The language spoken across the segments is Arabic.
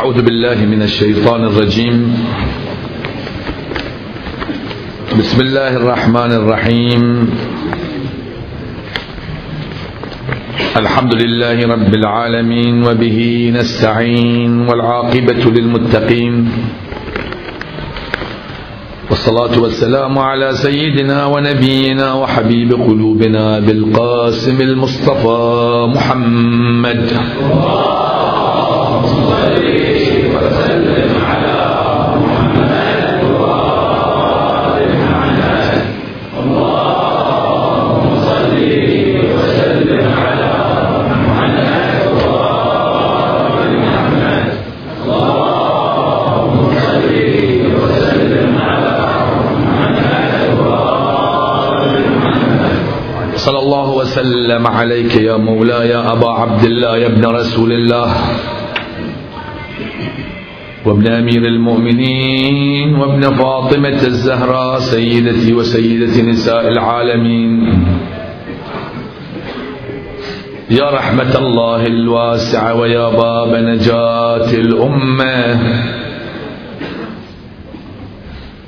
أعوذ بالله من الشيطان الرجيم. بسم الله الرحمن الرحيم. الحمد لله رب العالمين وبه نستعين والعاقبة للمتقين. والصلاة والسلام على سيدنا ونبينا وحبيب قلوبنا بالقاسم المصطفى محمد. وسلم عليك يا مولاي أبا عبد الله يا ابن رسول الله. وابن أمير المؤمنين وابن فاطمة الزهراء سيدتي وسيدة نساء العالمين. يا رحمة الله الواسعة ويا باب نجاة الأمة.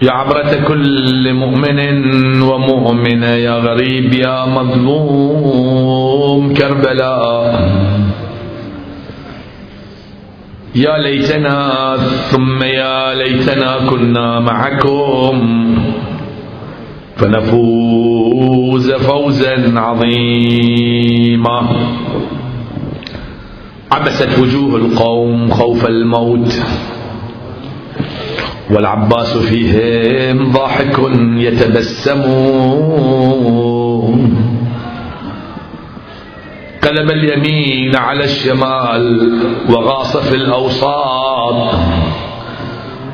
يا عبرة كل مؤمن ومؤمنة يا غريب يا مظلوم كربلاء. يا ليتنا ثم يا ليتنا كنا معكم فنفوز فوزا عظيما. عبست وجوه القوم خوف الموت والعباس فيهم ضاحك يتبسم. قلب اليمين على الشمال وغاص في الأوساط.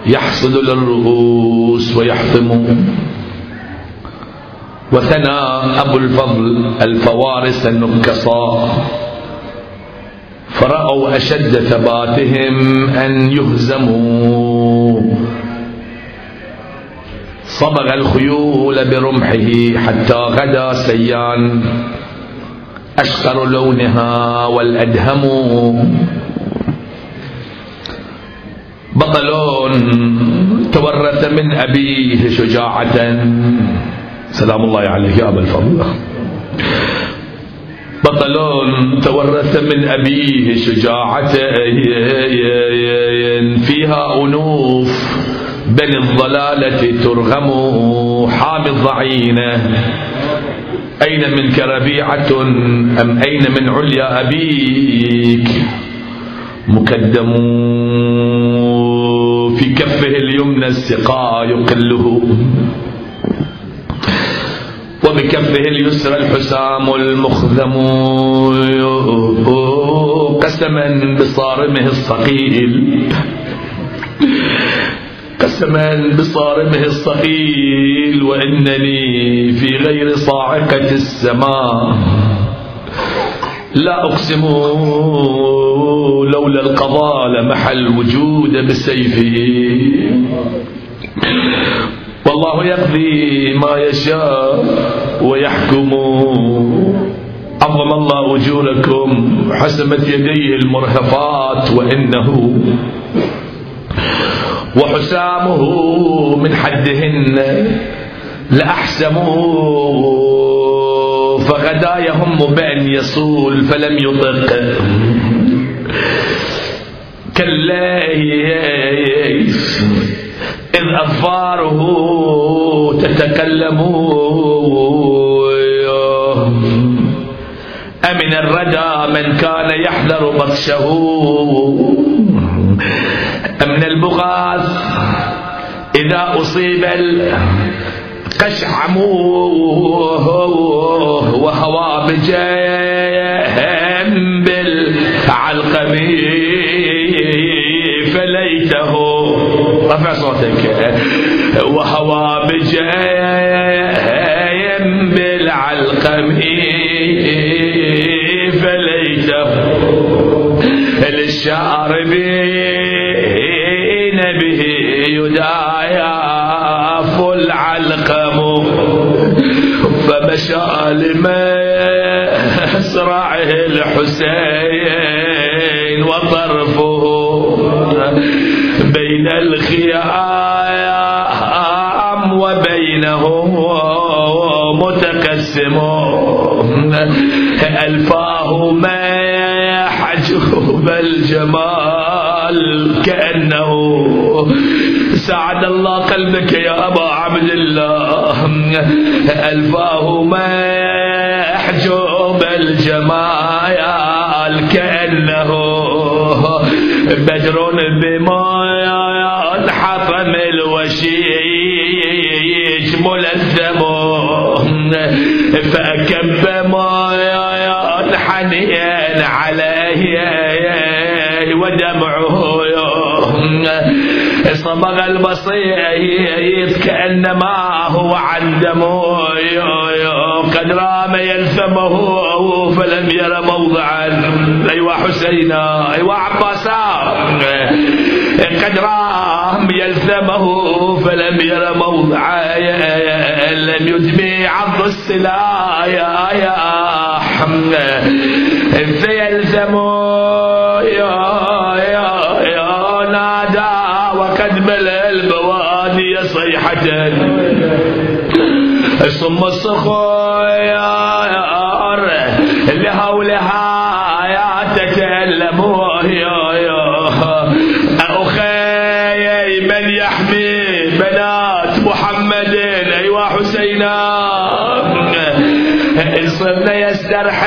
يحصد للرؤوس ويحطم. وثنى أبو الفضل الفوارس النكصاء. فرأوا أشد ثباتهم أن يهزموا. صبغ الخيول برمحه حتى غدا سيان. أشقر لونها والأدهم. بطل تورث من أبيه شجاعة. سلام الله عليك يا أبا الفضل. بطل تورث من أبيه شجاعة. فيها أنوف. بل الضلالة ترغم. حامي الضعينة أين منك ربيعة أم أين من عليا أبيك؟ مكدم في كفه اليمنى السقاء يقله. وبكفه اليسرى الحسام المخذم. قسما بصارمه الصقيل. قسما بصارمه الصقيل وإنني في غير صاعقة السماء. لا أقسم لولا القضاء لمح الوجود بسيفه والله يقضي ما يشاء ويحكم. عظم الله أجوركم حسمت يديه المرهفات وإنه وحسامه من حدهن لأحسم فغدا يهم بأن يصول فلم يطق. كالليث إذ أظفاره تتكلم. أمن الردى من كان يحذر بطشه. أمن البغاث إذا أصيب القشعم وهوى بجهم بالعلقم فليته رفع صوتك. وهوى بجهم بالعلقم فليته للشاربين الحسين وطرفه بين الخيام وبينه متقسم ألفاه ما حجوب الجمال كأنه. سعد الله قلبك يا أبا عبد الله. ألفاه ما حجوب الجمال كأنه بدر بما حطم الوشيش ملزم. فأكب ما حنين عليه ودمعه. صبغ البصير كأنما هو عن دمه قد رام يلثمه فلم ير موضعا. أيوا حسينا أيوا عباسا قد رام يلثمه فلم ير موضعا. لم يدمي عض السلا يا يا فيلزموا يا صيحة. ثم الصخير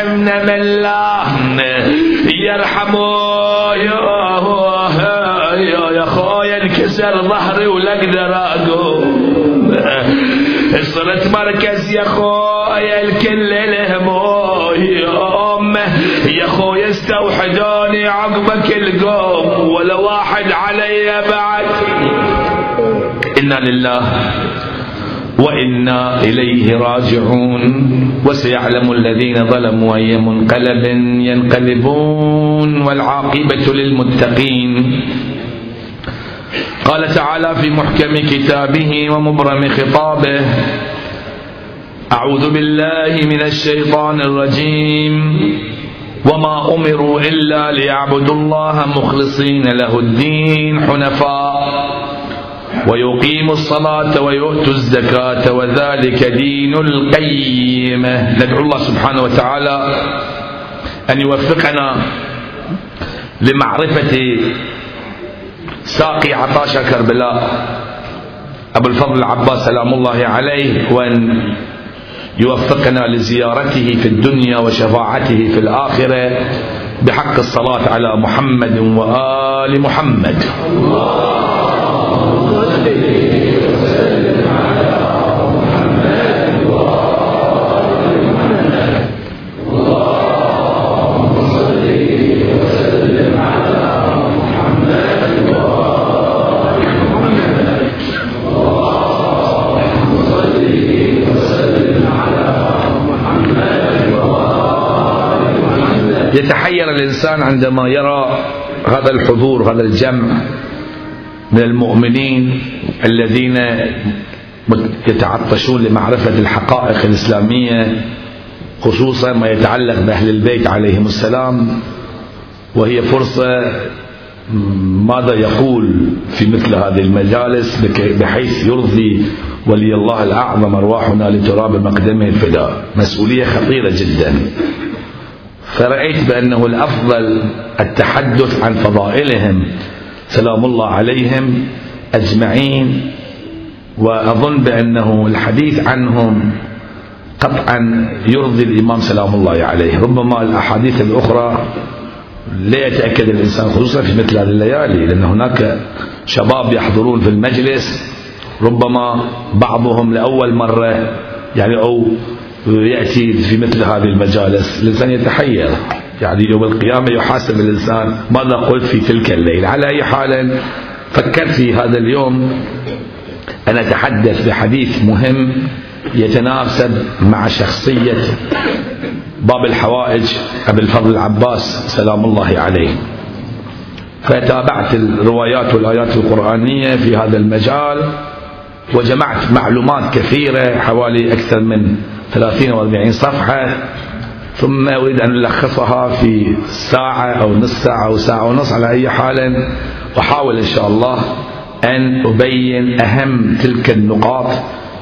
يسترحمن من يرحموا يا يا خويا انكسر ظهري ولا أقدر أقوم. صرت مركز يا خويا الكل الهموم يا خويا استوحدوني عقبك القوم. ولا واحد علي بعد. إنا لله. وإنا إليه راجعون. وسيعلم الذين ظلموا أي منقلب ينقلبون. والعاقبة للمتقين. قال تعالى في محكم كتابه ومبرم خطابه أعوذ بالله من الشيطان الرجيم. وما أمروا إلا ليعبدوا الله مخلصين له الدين حنفاء. ويقيموا الصلاة ويؤتوا الزكاة وذلك دين القيمة ندعو الله سبحانه وتعالى أن يوفقنا لمعرفة ساقي عطاش كربلاء. أبو الفضل العباس سلام الله عليه وأن يوفقنا لزيارته في الدنيا وشفاعته في الآخرة بحق الصلاة على محمد وآل محمد. الإنسان عندما يرى هذا الحضور هذا الجمع من المؤمنين الذين يتعطشون لمعرفة الحقائق الإسلامية خصوصا ما يتعلق بأهل البيت عليهم السلام وهي فرصة ماذا يقول في مثل هذه المجالس بحيث يرضي ولي الله الأعظم أرواحنا لتراب مقدمه الفداء. مسؤولية خطيرة جدا. فرأيت بأنه الأفضل التحدث عن فضائلهم سلام الله عليهم أجمعين وأظن بأنه الحديث عنهم قطعا يرضي الإمام سلام الله عليه. ربما الأحاديث الأخرى لا يتأكد الإنسان خصوصا في مثل هذه الليالي لأن هناك شباب يحضرون في المجلس ربما بعضهم لأول مرة يعني أو يأتي في مثل هذه المجالس. الإنسان يتحير. يعني يوم القيامة يحاسب الإنسان. ماذا قلت في تلك الليلة؟ على أي حال فكرت في هذا اليوم. أن أتحدث بحديث مهم يتناسب مع شخصية باب الحوائج أبي الفضل العباس سلام الله عليه. فتابعت الروايات والآيات القرآنية في هذا المجال وجمعت معلومات كثيرة حوالي أكثر من 30 و 40 صفحة ثم أريد أن ألخصها في ساعة أو نصف ساعة أو ساعة ونص على أي حال. أحاول إن شاء الله أن أبين أهم تلك النقاط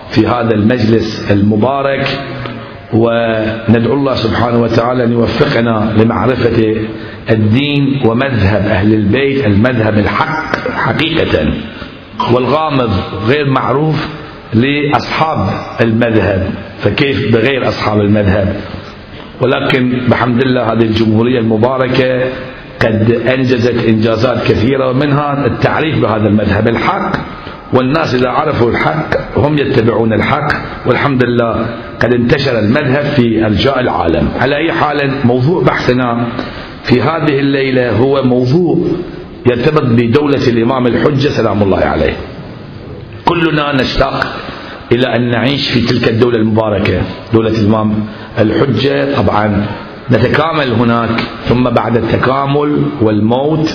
في هذا المجلس المبارك وندعو الله سبحانه وتعالى أن يوفقنا لمعرفة الدين ومذهب أهل البيت المذهب الحق حقيقة والغامض غير معروف لأصحاب المذهب. فكيف بغير أصحاب المذهب؟ ولكن بحمد الله هذه الجمهورية المباركة قد أنجزت إنجازات كثيرة ومنها التعريف بهذا المذهب. الحق والناس إذا عرفوا الحق هم يتبعون الحق. والحمد لله قد انتشر المذهب في أرجاء العالم. على أي حال موضوع بحثنا في هذه الليلة هو موضوع يرتبط بدولة الإمام الحجة سلام الله عليه. كلنا نشتاق إلى أن نعيش في تلك الدولة المباركة دولة الإمام الحجة. طبعا نتكامل هناك ثم بعد التكامل والموت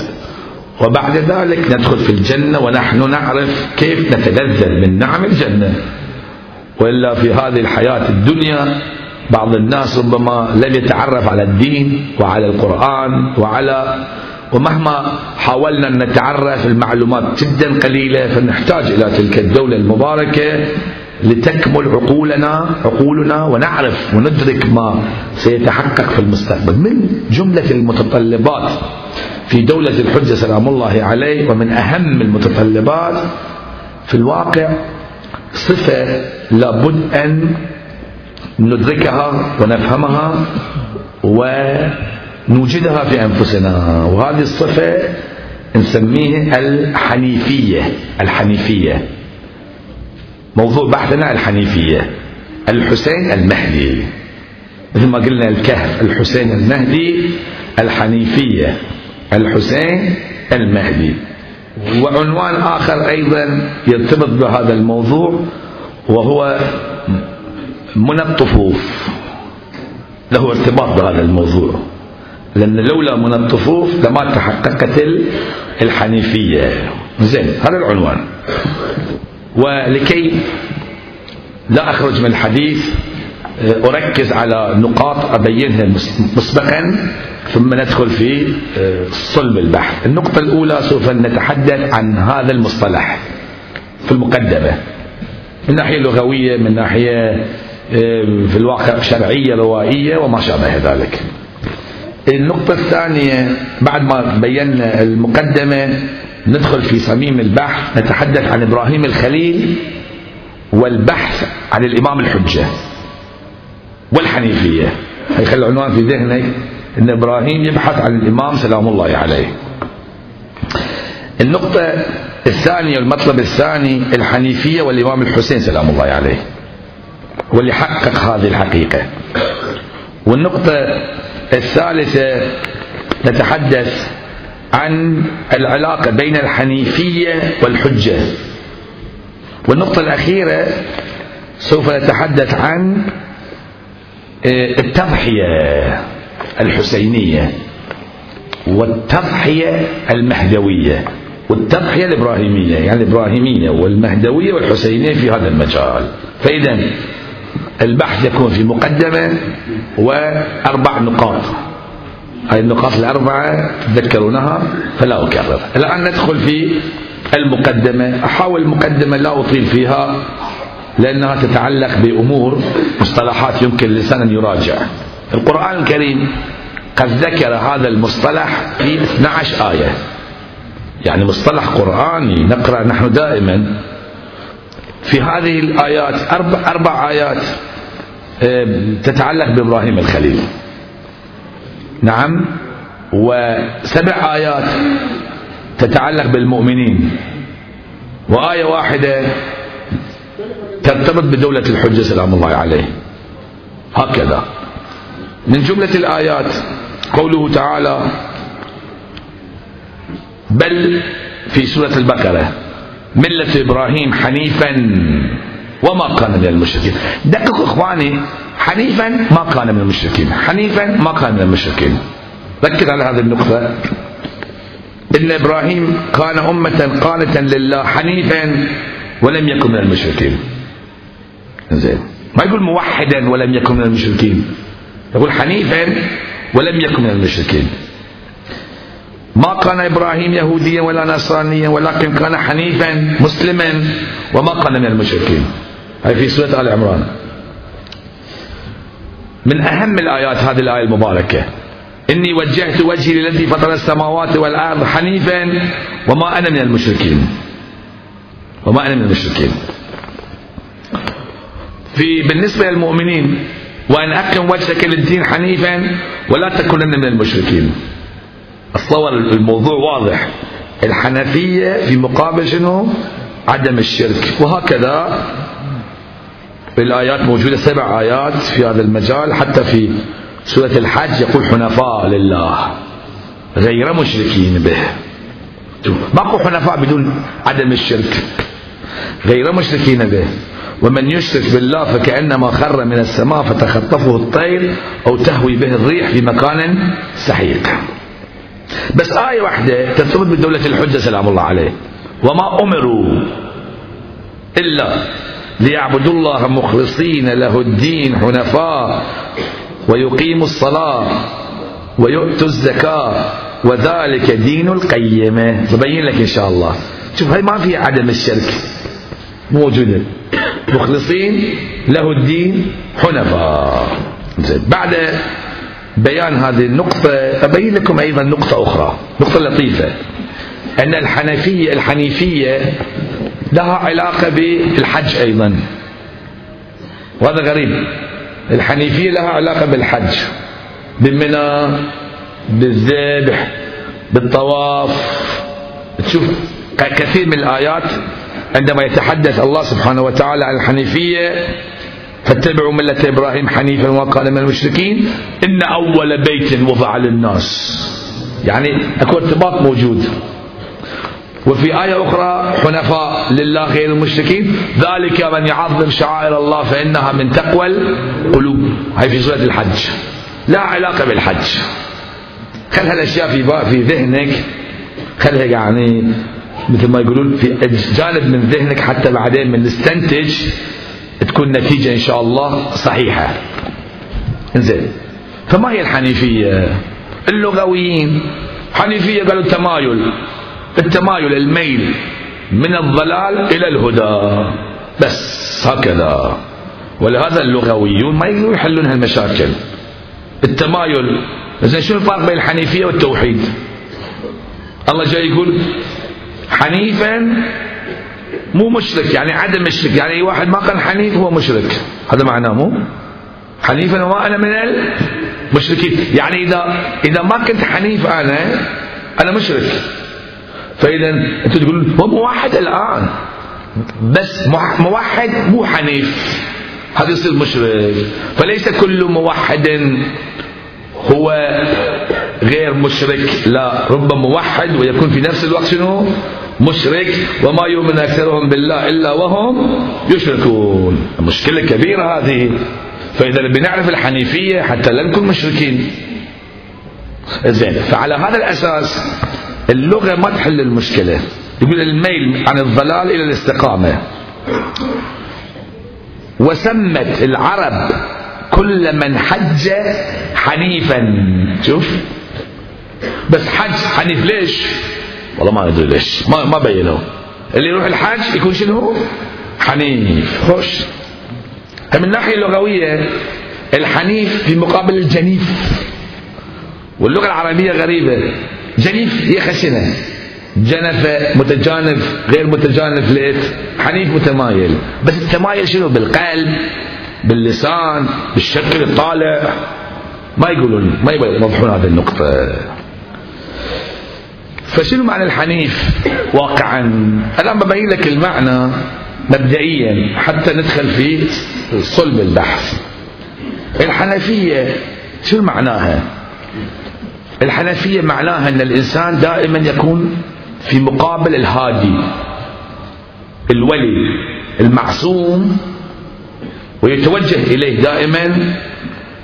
وبعد ذلك ندخل في الجنة ونحن نعرف كيف نتلذذ من نعم الجنة. وإلا في هذه الحياة الدنيا بعض الناس ربما لم يتعرف على الدين وعلى القرآن وعلى ومهما حاولنا أن نتعرف المعلومات جدا قليلة فنحتاج إلى تلك الدولة المباركة لتكمل عقولنا عقولنا ونعرف وندرك ما سيتحقق في المستقبل. من جملة المتطلبات في دولة الحجة سلام الله عليه ومن أهم المتطلبات في الواقع صفة لابد أن ندركها ونفهمها ونوجدها في أنفسنا. وهذه الصفة نسميه الحنيفية. الحنيفية. موضوع بحثنا الحنيفية. الحسين المهدي. مثل ما قلنا الكهف. الحسين المهدي الحنيفية. الحسين المهدي. وعنوان آخر أيضا يرتبط بهذا الموضوع وهو من الطفوف له ارتباط بهذا الموضوع. لأن لولا من الطفوف لما تحققت الحنيفية. زين هذا العنوان. ولكي لا أخرج من الحديث أركز على نقاط أبينها مسبقا ثم ندخل في صلب البحث. النقطة الأولى سوف نتحدث عن هذا المصطلح في المقدمة. من ناحية لغوية من ناحية في الواقع شرعية روائية وما شابه ذلك. النقطة الثانية بعد ما بينا المقدمة ندخل في صميم البحث نتحدث عن إبراهيم الخليل والبحث عن الإمام الحجة والحنيفية. هيخلي العنوان في ذهنك أن إبراهيم يبحث عن الإمام سلام الله عليه. النقطة الثانية المطلب الثاني الحنيفية والإمام الحسين سلام الله عليه. واللي حقق هذه الحقيقة. والنقطة الثالثة نتحدث عن العلاقة بين الحنيفية والحجة. والنقطة الأخيرة سوف نتحدث عن آه، التضحية الحسينية والتضحية المهدوية والتضحية الإبراهيمية يعني الإبراهيمية والمهدوية والحسينية في هذا المجال. فإذا البحث يكون في مقدمة وأربع نقاط. هذه النقاط الأربعة تذكرونها فلا أكرر. الآن ندخل في المقدمة. أحاول المقدمة لا أطيل فيها لأنها تتعلق بأمور مصطلحات يمكن الإنسان أن يراجع. القرآن الكريم قد ذكر هذا المصطلح في 12 آية. يعني مصطلح قرآني نقرأ نحن دائما. في هذه الآيات أربع, أربع آيات تتعلق بإبراهيم الخليل. نعم وسبع آيات تتعلق بالمؤمنين. وآية واحدة ترتبط بدولة الحجة سلام الله عليه. هكذا. من جملة الآيات قوله تعالى بل في سورة البقرة. ملة إبراهيم حنيفا وما كان من المشركين. دققوا إخواني حنيفا ما كان من المشركين. حنيفا ما كان من المشركين. ركز على هذه النقطة. إن إبراهيم كان أمة قانتا لله حنيفا ولم يكن من المشركين. زين ما يقول موحدا ولم يكن من المشركين. يقول حنيفا ولم يكن من المشركين. ما كان إبراهيم يهوديا ولا نصرانيا ولكن كان حنيفا مسلما وما كان من المشركين. هذه في سورة آل عمران. من أهم الآيات هذه الآية المباركة. إني وجهت وجهي للذي فطر السماوات والأرض حنيفا وما أنا من المشركين. وما أنا من المشركين. في بالنسبة للمؤمنين وأن أقم وجهك للدين حنيفا ولا تكونن من المشركين. اتصور الموضوع واضح. الحنفية في مقابل شنو؟ عدم الشرك. وهكذا الآيات موجودة سبع آيات في هذا المجال. حتى في سورة الحج يقول حنفاء لله. غير مشركين به. ماكو حنفاء بدون عدم الشرك. غير مشركين به. ومن يشرك بالله فكأنما خر من السماء فتخطفه الطير أو تهوي به الريح في مكان سحيق. بس آية واحدة تثبت بدولة الحجة سلام الله عليه. وما أمروا إلا ليعبدوا الله مخلصين له الدين حنفاء ويقيموا الصلاة ويؤتوا الزكاة وذلك دين القيمة ببين لك إن شاء الله. شوف هاي ما في عدم الشرك موجودة. مخلصين له الدين حنفاء. بعد بيان هذه النقطة أبين لكم أيضا نقطة أخرى نقطة لطيفة أن الحنفية الحنيفية لها علاقة بالحج أيضا. وهذا غريب. الحنيفية لها علاقة بالحج بالمنى بالذبح بالطواف. تشوف كثير من الآيات عندما يتحدث الله سبحانه وتعالى عن الحنيفية فاتبعوا ملة إبراهيم حنيفا وقال من المشركين إن أول بيت وضع للناس. يعني أكو ارتباط موجود. وفي آية أخرى حنفاء لله غير المشركين ذلك من يعظم شعائر الله فإنها من تقوى القلوب. هاي في سورة الحج. لا علاقة بالحج. خل هالأشياء في في ذهنك. خلها يعني مثل ما يقولون في جانب من ذهنك حتى بعدين من نستنتج تكون نتيجة إن شاء الله صحيحة. زين فما هي الحنيفية؟ اللغويين. حنيفية قالوا التمايل. التمايل الميل. من الضلال إلى الهدى. بس هكذا. ولهذا اللغويون ما يقدروا يحلون هالمشاكل. التمايل. زين شنو الفرق بين الحنيفية والتوحيد؟ الله جاي يقول حنيفا مو مشرك يعني عدم مشرك يعني واحد ما كان حنيف هو مشرك. هذا معناه مو؟ حنيفا وما أنا من المشركين يعني اذا إذا ما كنت حنيف أنا أنا مشرك. فإذا أنت تقول هو موحد الآن. بس موحد مو حنيف. هذا يصير مشرك. فليس كل موحد هو غير مشرك. لا ربما موحد ويكون في نفس الوقت شنو؟ مشرك وما يؤمن أكثرهم بالله إلا وهم يشركون. مشكلة كبيرة هذه. فإذا بنعرف الحنيفية حتى لا نكون مشركين. زين فعلى هذا الأساس اللغة ما تحل المشكلة يقول الميل عن الضلال إلى الاستقامة. وسمت العرب كل من حج حنيفا. شوف. بس حج حنيف ليش؟ والله ما أدري ليش. ما ما بينوا اللي يروح الحج يكون شنو؟ حنيف. خوش. من الناحيه اللغويه الحنيف في مقابل الجنيف. واللغة العربية غريبة. جنيف هي خشنة. جنف متجانف غير متجانف ليت. حنيف متمايل. بس التمايل شنو؟ بالقلب باللسان بالشكل الطالع. ما يقولون ما يوضحون هذه النقطة. فشنو معنى الحنيف؟ واقعا. الآن ببين لك المعنى مبدئيا حتى ندخل في صلب البحث. الحنفية شو معناها؟ الحنفية معناها أن الإنسان دائما يكون في مقابل الهادي الولي المعصوم ويتوجه إليه دائما.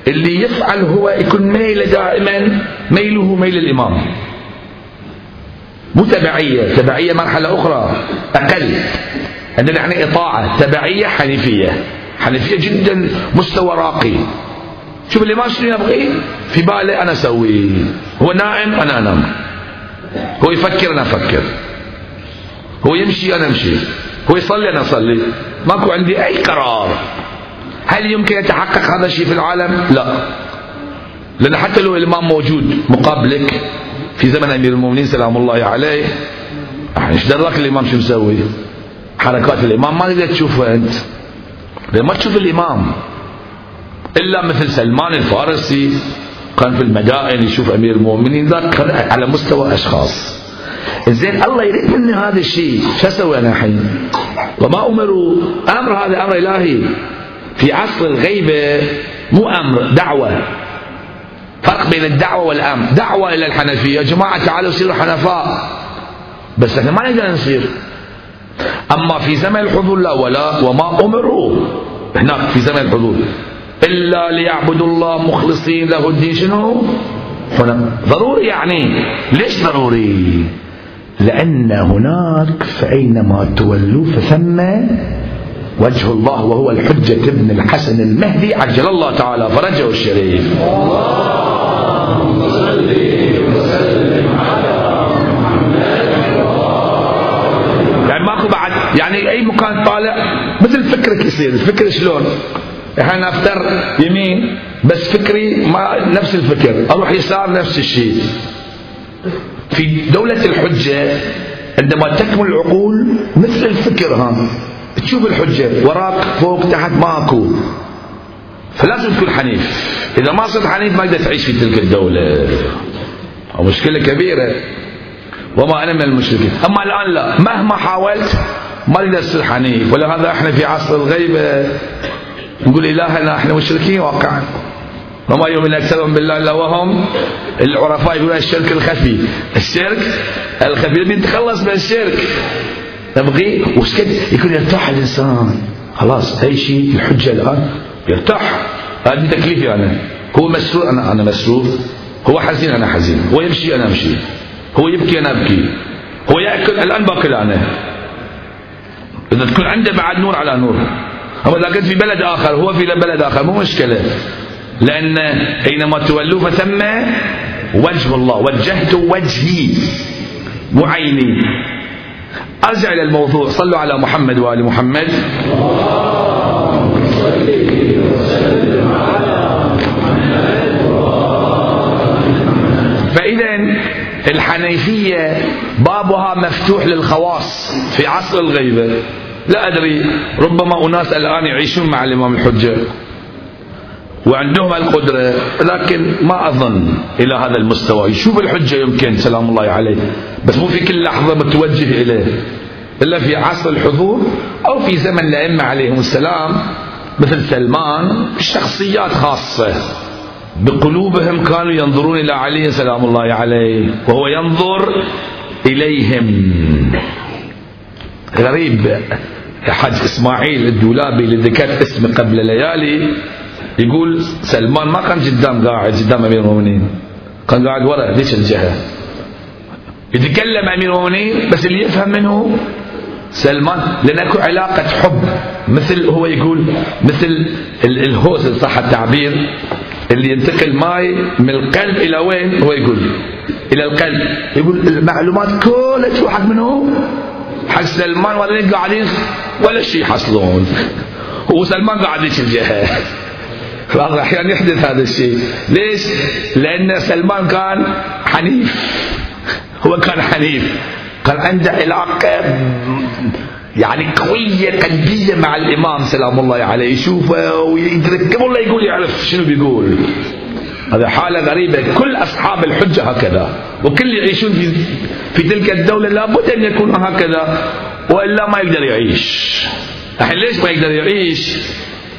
اللي يفعل هو يكون ميل دائما ميله ميل الإمام. مو تبعية تبعية مرحلة أخرى أقل. عندنا يعني إطاعة تبعية حنيفية. حنيفية جدا مستوى راقي. شوف اللي ما شنو يبغي في باله أنا أسوي. هو نائم أنا أنام. هو يفكر أنا أفكر. هو يمشي أنا أمشي. هو يصلي أنا أصلي. ماكو عندي أي قرار. هل يمكن يتحقق هذا الشيء في العالم؟ لا. لأن حتى لو الإمام موجود مقابلك في زمن أمير المؤمنين سلام الله عليه. إيش دراك الإمام شو مسوي؟ حركات الإمام. ما تقدر تشوفها أنت. ما تشوف الإمام إلا مثل سلمان الفارسي كان في المدائن يشوف أمير المؤمنين ذاك كان على مستوى أشخاص. زين الله يريد مني هذا الشيء. شو أسوي أنا الحين؟ وما امروا أمر هذا أمر إلهي. في عصر الغيبة مو أمر دعوة. فرق بين الدعوة والامر دعوة إلى الحنفية. يا جماعة تعالوا صيروا حنفاء. بس إحنا ما نقدر نصير. أما في زمن الحضور لا ولا وما أمروا. هناك في زمن الحضور. إلا ليعبدوا الله مخلصين له الدين. شنو؟ هنا. ضروري يعني. ليش ضروري؟ لأن هناك فأينما تولوا فثم وجه الله وهو الحجة ابن الحسن المهدي عجل الله تعالى فرجه الشريف. يعني ماكو بعد. يعني أي مكان طالع مثل فكرك يصير. الفكر شلون؟ إحنا افتر يمين بس فكري ما نفس الفكر. أروح يسار نفس الشيء. في دولة الحجة عندما تكمل العقول مثل الفكر ها تشوف الحجة وراك فوق تحت ماكو. فلازم تكون حنيف. إذا ما صرت حنيف ما تقدر تعيش في تلك الدولة. مشكلة كبيرة. وما أنا من المشركين. أما الآن لا. مهما حاولت ما تقدر تصير حنيف. ولهذا إحنا في عصر الغيبة. نقول إلهنا إحنا مشركين واقعا. وما يؤمن أكثرهم بالله إلا وهم. العرفاء يقولون الشرك الخفي. الشرك الخفي. نبي نتخلص من الشرك. نبغي وش يكون يرتاح الإنسان. خلاص أي شيء الحجة الآن. يرتاح. هذه تكليفي أنا. هو مسرور أنا أنا مسرور. هو حزين أنا حزين. هو يمشي أنا أمشي. هو يبكي أنا أبكي. هو يأكل الآن باكل أنا. إذا تكون عنده بعد نور على نور. أما إذا كنت في بلد آخر هو في بلد آخر مو مشكلة. لأن أينما تولوا فثم وجه الله وجهت وجهي مو عيني. أرجع إلى الموضوع. صلوا على محمد وآل محمد. فإذا الحنيفية بابها مفتوح للخواص في عصر الغيبة لا أدري ربما أناس الآن يعيشون مع الإمام الحجة وعندهم القدرة لكن ما أظن إلى هذا المستوى. يشوف الحجة يمكن سلام الله عليه بس مو في كل لحظة متوجه إليه إلا في عصر الحضور أو في زمن الأئمة عليهم السلام. مثل سلمان شخصيات خاصة. بقلوبهم كانوا ينظرون إلى علي سلام الله عليه وهو ينظر إليهم. غريب حج إسماعيل الدولابي اللي ذكرت اسمه قبل ليالي يقول سلمان ما كان قدام قاعد قدام أمير المؤمنين. كان قاعد ورا ذيك الجهه يتكلم أمير المؤمنين بس اللي يفهم منه سلمان لأن أكو علاقة حب. مثل هو يقول مثل الهوس صح التعبير اللي ينتقل ماي من القلب إلى وين؟ هو يقول إلى القلب. يقول المعلومات كلها تروح حق منه. حق سلمان ولا قاعدين ولا شيء يحصلون. هو سلمان قاعد ذيك الجهه بعض الأحيان يحدث هذا الشيء. ليش؟ لأن سلمان كان حنيف. هو كان حنيف. كان عنده علاقة يعني قوية قلبية مع الإمام سلام الله عليه. يشوفه ويدرك قبل لا يقول يعرف شنو بيقول. هذا حالة غريبة. كل أصحاب الحجة هكذا. وكل يعيشون في, في تلك الدولة لابد أن يكونوا هكذا وإلا ما يقدر يعيش. الحين ليش ما يقدر يعيش؟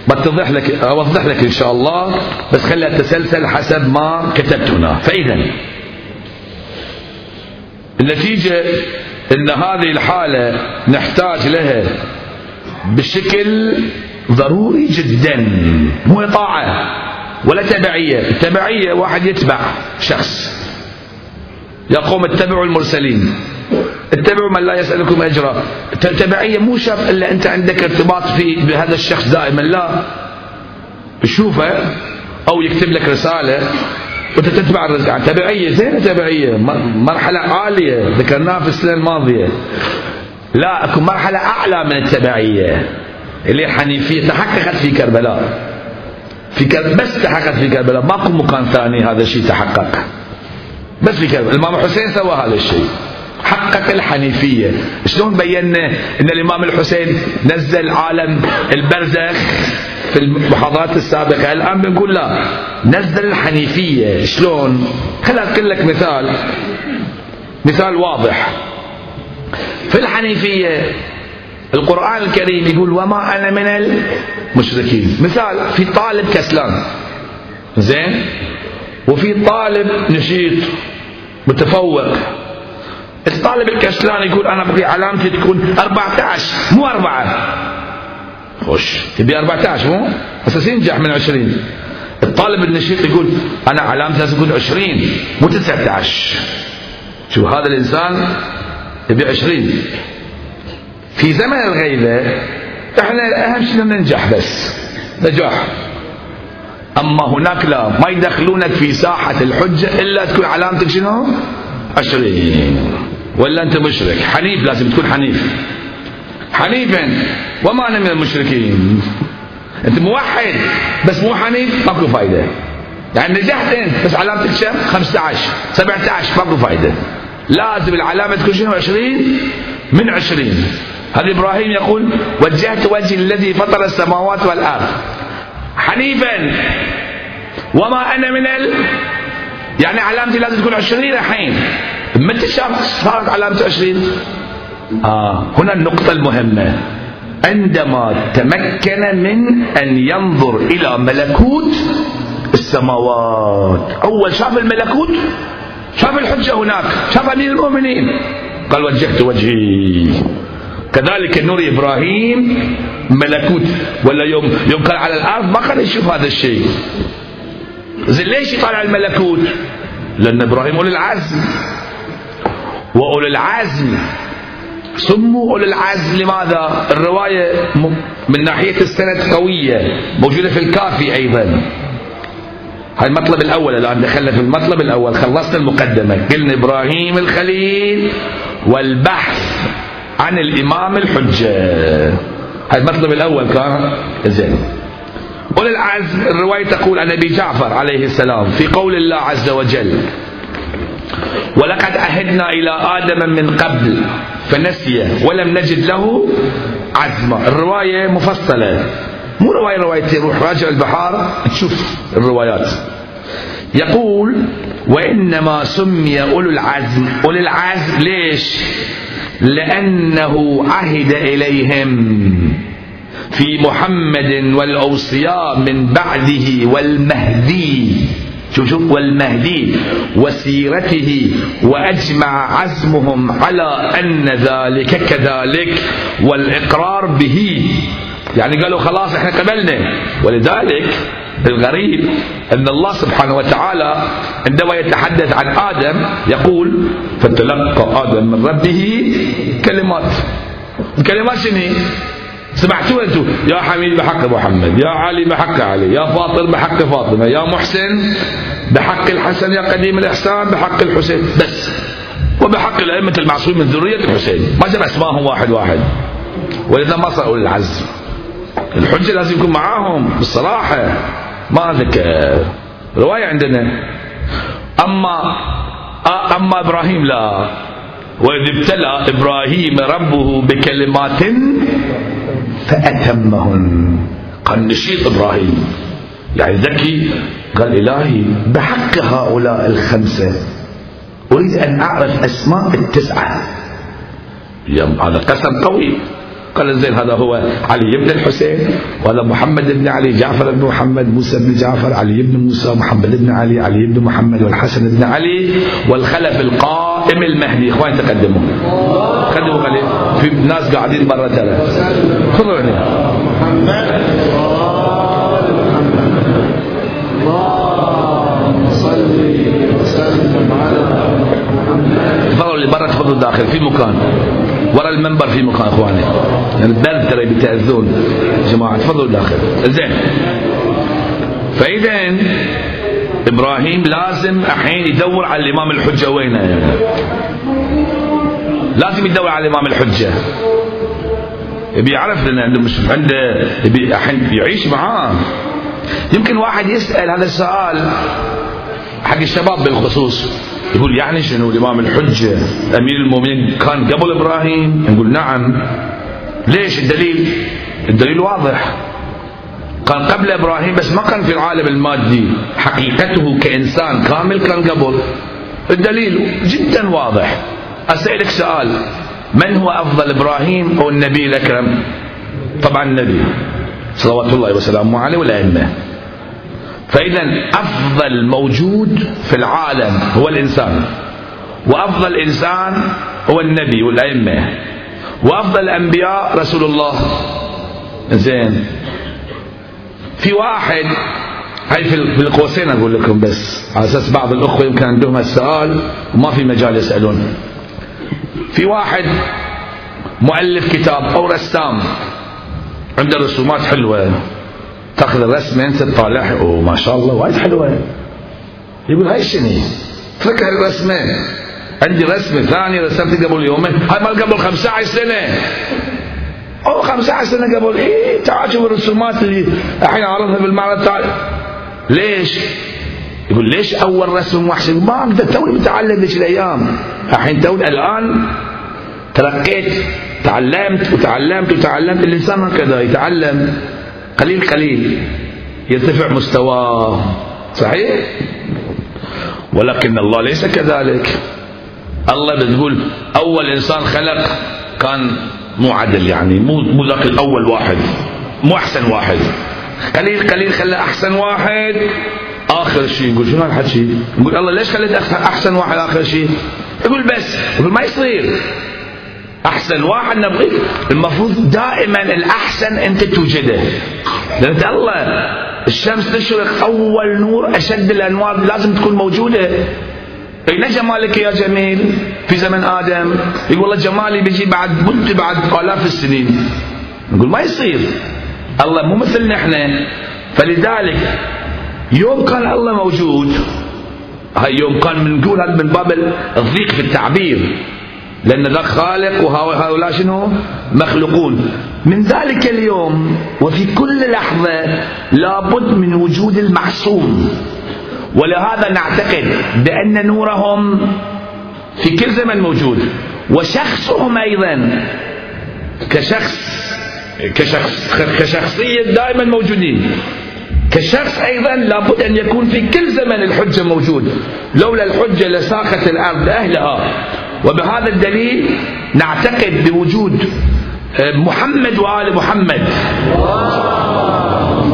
بتضح لك أوضح لك إن شاء الله. بس خليها تسلسل حسب ما كتبت هنا. فاذا النتيجة إن هذه الحالة نحتاج لها بشكل ضروري جدا مو طاعه ولا تبعية. التبعيه واحد يتبع شخص. يقوم اتبعوا المرسلين. اتبعوا من لا يسألكم أجرا. تبعية مو شرط إلا أنت عندك ارتباط في بهذا الشخص دائما لا. تشوفه أو يكتب لك رسالة. وانت تتبع الرزق. يعني تبعية زين تبعية. مرحلة عالية. ذكرناها في السنة الماضية. لا اكو مرحلة اعلى من التبعية. اللي الحنيفيه تحققت في كربلاء. في كربلاء بس تحققت في كربلاء. ماكو مكان ثاني هذا الشيء تحقق. بس في كربلاء. الإمام الحسين سوى هذا الشيء. حقق الحنيفية. شلون بينا إن الإمام الحسين نزل عالم البرزخ؟ في المحاضرات السابقة الآن بنقول لا نزل الحنيفية. شلون؟ خليني أذكر لك مثال. مثال واضح. في الحنيفية القرآن الكريم يقول وما أنا من المشركين. مثال في طالب كسلان. زين؟ وفي طالب نشيط متفوق. الطالب الكسلان يقول أنا بدي علامتي تكون 14 مو أربعة. خوش تبي 14 مو؟ بس ينجح من 20 الطالب النشيط يقول أنا علامتي لازم تكون 20 مو 19 شو هذا الإنسان يبي 20 في زمن الغيبة إحنا أهم شيء ننجح بس نجاح. أما هناك لا ما يدخلونك في ساحة الحجة إلا تكون علامتك شنو؟ عشرين. ولا أنت مشرك؟ حنيف لازم تكون حنيف. حنيفا. وما أنا من المشركين. أنت موحد. بس مو حنيف ماكو فايدة. يعني نجحت أنت بس علامتك كم 15 17 ماكو فايدة. لازم العلامة تكون شنو؟ 20 من 20 هذا إبراهيم يقول وجهت وجهي الذي فطر السماوات والأرض. حنيفا. وما أنا من ال يعني علامتي لازم تكون 20 الحين. متى صارت علامة 20 آه هنا النقطة المهمة. عندما تمكن من أن ينظر إلى ملكوت السماوات. أول شاف الملكوت؟ شاف الحجة هناك. شاف أمير المؤمنين. قال وجهت وجهي. كذلك نور إبراهيم ملكوت. ولا يوم يوم كان على الأرض ما كان يشوف هذا الشيء. زين ليش يطالع الملكوت؟ لأن إبراهيم أولي العزم. وأولي العزم سموا أولي العزم لماذا؟ الرواية من ناحية السند قوية موجودة في الكافي أيضا. هاي المطلب الأول الآن دخلنا في المطلب الأول خلصنا المقدمة. قلنا إبراهيم الخليل والبحث عن الإمام الحجة. هاي المطلب الأول كان. زين. أولي العزم الرواية تقول عن أبي جعفر عليه السلام في قول الله عز وجل ولقد عهدنا إلى آدم من قبل فنسي ولم نجد له عزما. الرواية مفصلة. مو رواية رواية روح راجع البحار. تشوف الروايات. يقول وإنما سمي أولو العزم. أولو العزم ليش؟ لأنه عهد إليهم في محمد والأوصياء من بعده والمهدي. شوف شوف. والمهدي وسيرته وأجمع عزمهم على أن ذلك كذلك والإقرار به. يعني قالوا خلاص إحنا قبلنا. ولذلك الغريب أن الله سبحانه وتعالى عندما يتحدث عن آدم يقول فتلقى آدم من ربه كلمات. الكلمات شنو؟ سمعتوا أنتم؟ يا حميد بحق محمد يا علي بحق علي يا فاطر بحق فاطمة يا محسن بحق الحسن يا قديم الإحسان بحق الحسين بس. وبحق الأئمة المعصومين من ذرية الحسين. ما جاب اسمائهم واحد واحد. ولذا ما صاروا للعز. الحجة لازم يكون معاهم بالصراحة. ما ذكر رواية عندنا. أما أما إبراهيم لا. وإذ ابتلى إبراهيم ربه بكلمات فأتمهن قال نشيط إبراهيم. يعني ذكي. قال إلهي بحق هؤلاء الخمسة. أريد أن أعرف أسماء التسعة. هذا قسم قوي. قال زين هذا هو علي بن الحسين وهذا محمد بن علي جعفر بن محمد موسى بن جعفر علي بن موسى محمد بن علي علي بن محمد والحسن بن علي والخلف القائم المهدي. اخوان تقدموا. قدموا عليه في ناس قاعدين برا ترى. خذوا عليه تفضلوا اللي برا تفضلوا داخل. في مكان. ورا المنبر في مكان اخواني. البرد ترى بتأذون. جماعة تفضلوا داخل زين. فاذا إبراهيم لازم الحين يدور على الإمام الحجة وينه لازم يدور على الإمام الحجة. يبي يعرف لأن عنده مش عنده يبي يعيش معاه. يمكن واحد يسأل هذا السؤال حق الشباب بالخصوص. يقول يعني شنو الإمام الحجة أمير المؤمنين كان قبل إبراهيم؟ نقول نعم. ليش الدليل؟ الدليل واضح. كان قبل إبراهيم بس ما كان في العالم المادي. حقيقته كإنسان كامل كان قبل. الدليل جدا واضح. أسألك سؤال. من هو أفضل إبراهيم أو النبي الأكرم؟ طبعا النبي. صلوات الله وسلامه عليه والأئمة. فإذا أفضل موجود في العالم هو الإنسان وأفضل إنسان هو النبي والأئمة وأفضل الأنبياء رسول الله. زين في واحد هاي في القوسين أقول لكم بس على أساس بعض الأخوة يمكن عندهم السؤال وما في مجال يسألون. في واحد مؤلف كتاب أو رسام عنده رسومات حلوة. تاخذ الرسمة أنت تطالعها وما شاء الله وايد حلوة يقول هاي شنو؟ اترك الرسمة عندي رسمة ثانية رسمتها قبل يومين. هاي مال قبل 15 سنة. أو 15 سنة قبل إيه تعال شوف الرسومات اللي الحين عرضها بالمعرض. تعال. ليش؟ يقول ليش أول رسم وحش ما أقدر توني متعلم ذيك الأيام. الحين توني الآن ترقيت تعلمت وتعلمت وتعلمت. الإنسان هكذا يتعلم. قليل قليل يرتفع مستواه. صحيح؟ ولكن الله ليس كذلك. الله بتقول أول إنسان خلق كان مو عدل يعني مو مو ذاك الأول واحد مو أحسن واحد. قليل قليل خلى أحسن واحد آخر شيء نقول شنو هالحكي؟ نقول الله ليش خليت أحسن واحد آخر شيء؟ يقول بس يقول ما يصير. أحسن واحد نبغي المفروض دائما الأحسن أنت توجده. لأن الله الشمس تشرق أول نور أشد الأنوار لازم تكون موجودة. اين جمالك يا جميل في زمن آدم. يقول والله جمالي بيجي بعد مدة بعد آلاف السنين. نقول ما يصير. الله مو مثلنا إحنا فلذلك يوم كان الله موجود هاي يوم كان بنقول من باب الضيق في التعبير. لأن ذاك خالق وهؤلاء شنو؟ مخلوقون. من ذلك اليوم وفي كل لحظة لابد من وجود المعصوم. ولهذا نعتقد بأن نورهم في كل زمن موجود وشخصهم أيضا كشخص كشخص كشخصية دائما موجودين. كشخص أيضا لابد أن يكون في كل زمن الحجة موجود. لولا الحجة لساقت الأرض أهلها وبهذا الدليل نعتقد بوجود محمد وآل محمد اللهم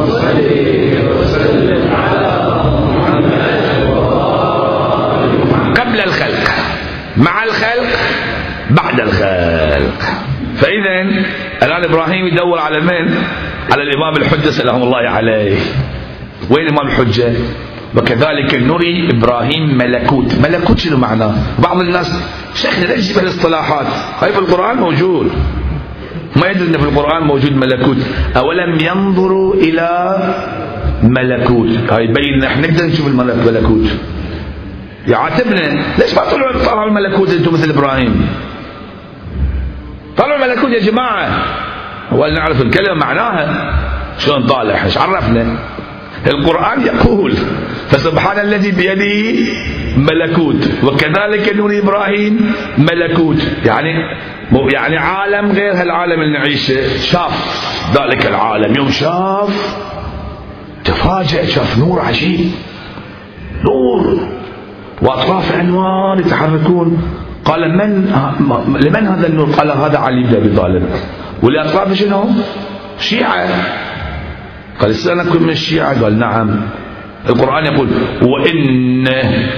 وسلم على محمد قبل الخلق مع الخلق بعد الخلق فإذا الآن إبراهيم يدور على من؟ على الإمام الحجة سلام الله عليه وين الإمام الحجة؟ وكذلك نري إبراهيم ملكوت. ملكوت شنو معناه بعض الناس شيخنا ليش يجيب الاصطلاحات. هاي في القرآن موجود. ما يدري أن في القرآن موجود ملكوت. أولم ينظروا إلى ملكوت؟ هاي يبين إحنا نقدر نشوف الملكوت يعاتبنا ليش ما طلعوا طلعوا الملكوت أنتم مثل إبراهيم؟ طلعوا الملكوت يا جماعة. هو نعرف الكلمة معناها. شلون طالع؟ إيش عرفنا؟ القرآن يقول. فسبحان الذي بيده ملكوت وكذلك نور إبراهيم ملكوت. يعني يعني عالم غير هالعالم اللي نعيشه شاف ذلك العالم. يوم شاف تفاجأ شاف نور عجيب. نور. وأطراف عنوان يتحركون. قال من لمن هذا النور؟ قال هذا علي بن أبي طالب. والأطراف شنو؟ شيعة. قال استأذنكم من الشيعة؟ قال نعم. القرآن يقول وإن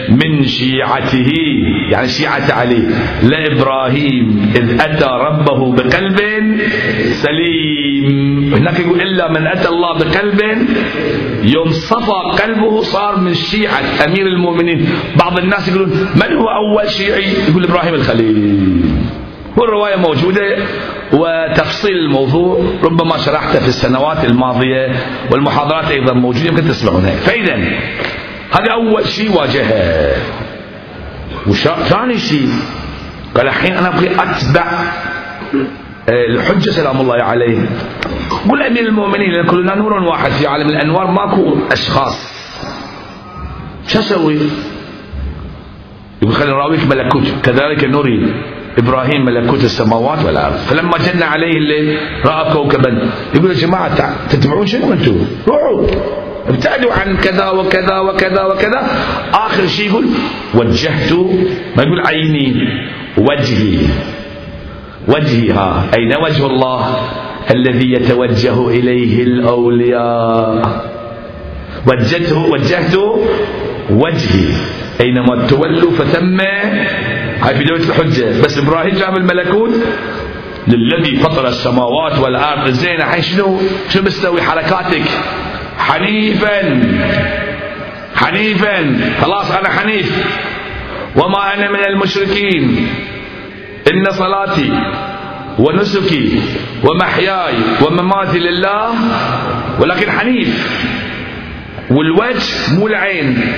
من شيعته يعني شيعة علي لإبراهيم إذ أتى ربه بقلب سليم. هناك يقول إلا من أتى الله بقلب يوم صفى قلبه صار من شيعة أمير المؤمنين. بعض الناس يقولون من هو أول شيعي؟ يقول إبراهيم الخليل. والرواية موجودة وتفصيل الموضوع ربما شرحته في السنوات الماضية والمحاضرات أيضا موجودة يمكن تسمعونها. فإذا هذا أول شيء واجهه. وثاني شيء قال الحين أنا أبغي أتبع آه، الحجة سلام الله عليه. قل أمير المؤمنين كلنا نور واحد في عالم الأنوار ماكو أشخاص. شو أسوي؟ يقول خلينا نراويك ملكوت كذلك نري إبراهيم ملكوت السماوات والأرض. فلما جن عليه الليل رأى كوكبا. يقول يا جماعة تتبعون شنو أنتم؟ روحوا. ابتعدوا عن كذا وكذا وكذا وكذا. آخر شيء يقول وجهت ما يقول عيني وجهي. وجهي ها. أين وجه الله الذي يتوجه إليه الأولياء؟ وجهته وجهت وجهي. أينما تولوا فثم هاي في دولة الحجة بس إبراهيم جاب الملكوت للذي فطر السماوات والأرض. زين الحين شنو؟ شنو مستوي حركاتك؟ حنيفا. حنيفا. خلاص أنا حنيف. وما أنا من المشركين. إن صلاتي ونسكي ومحياي ومماتي لله ولكن حنيف. والوجه مو العين.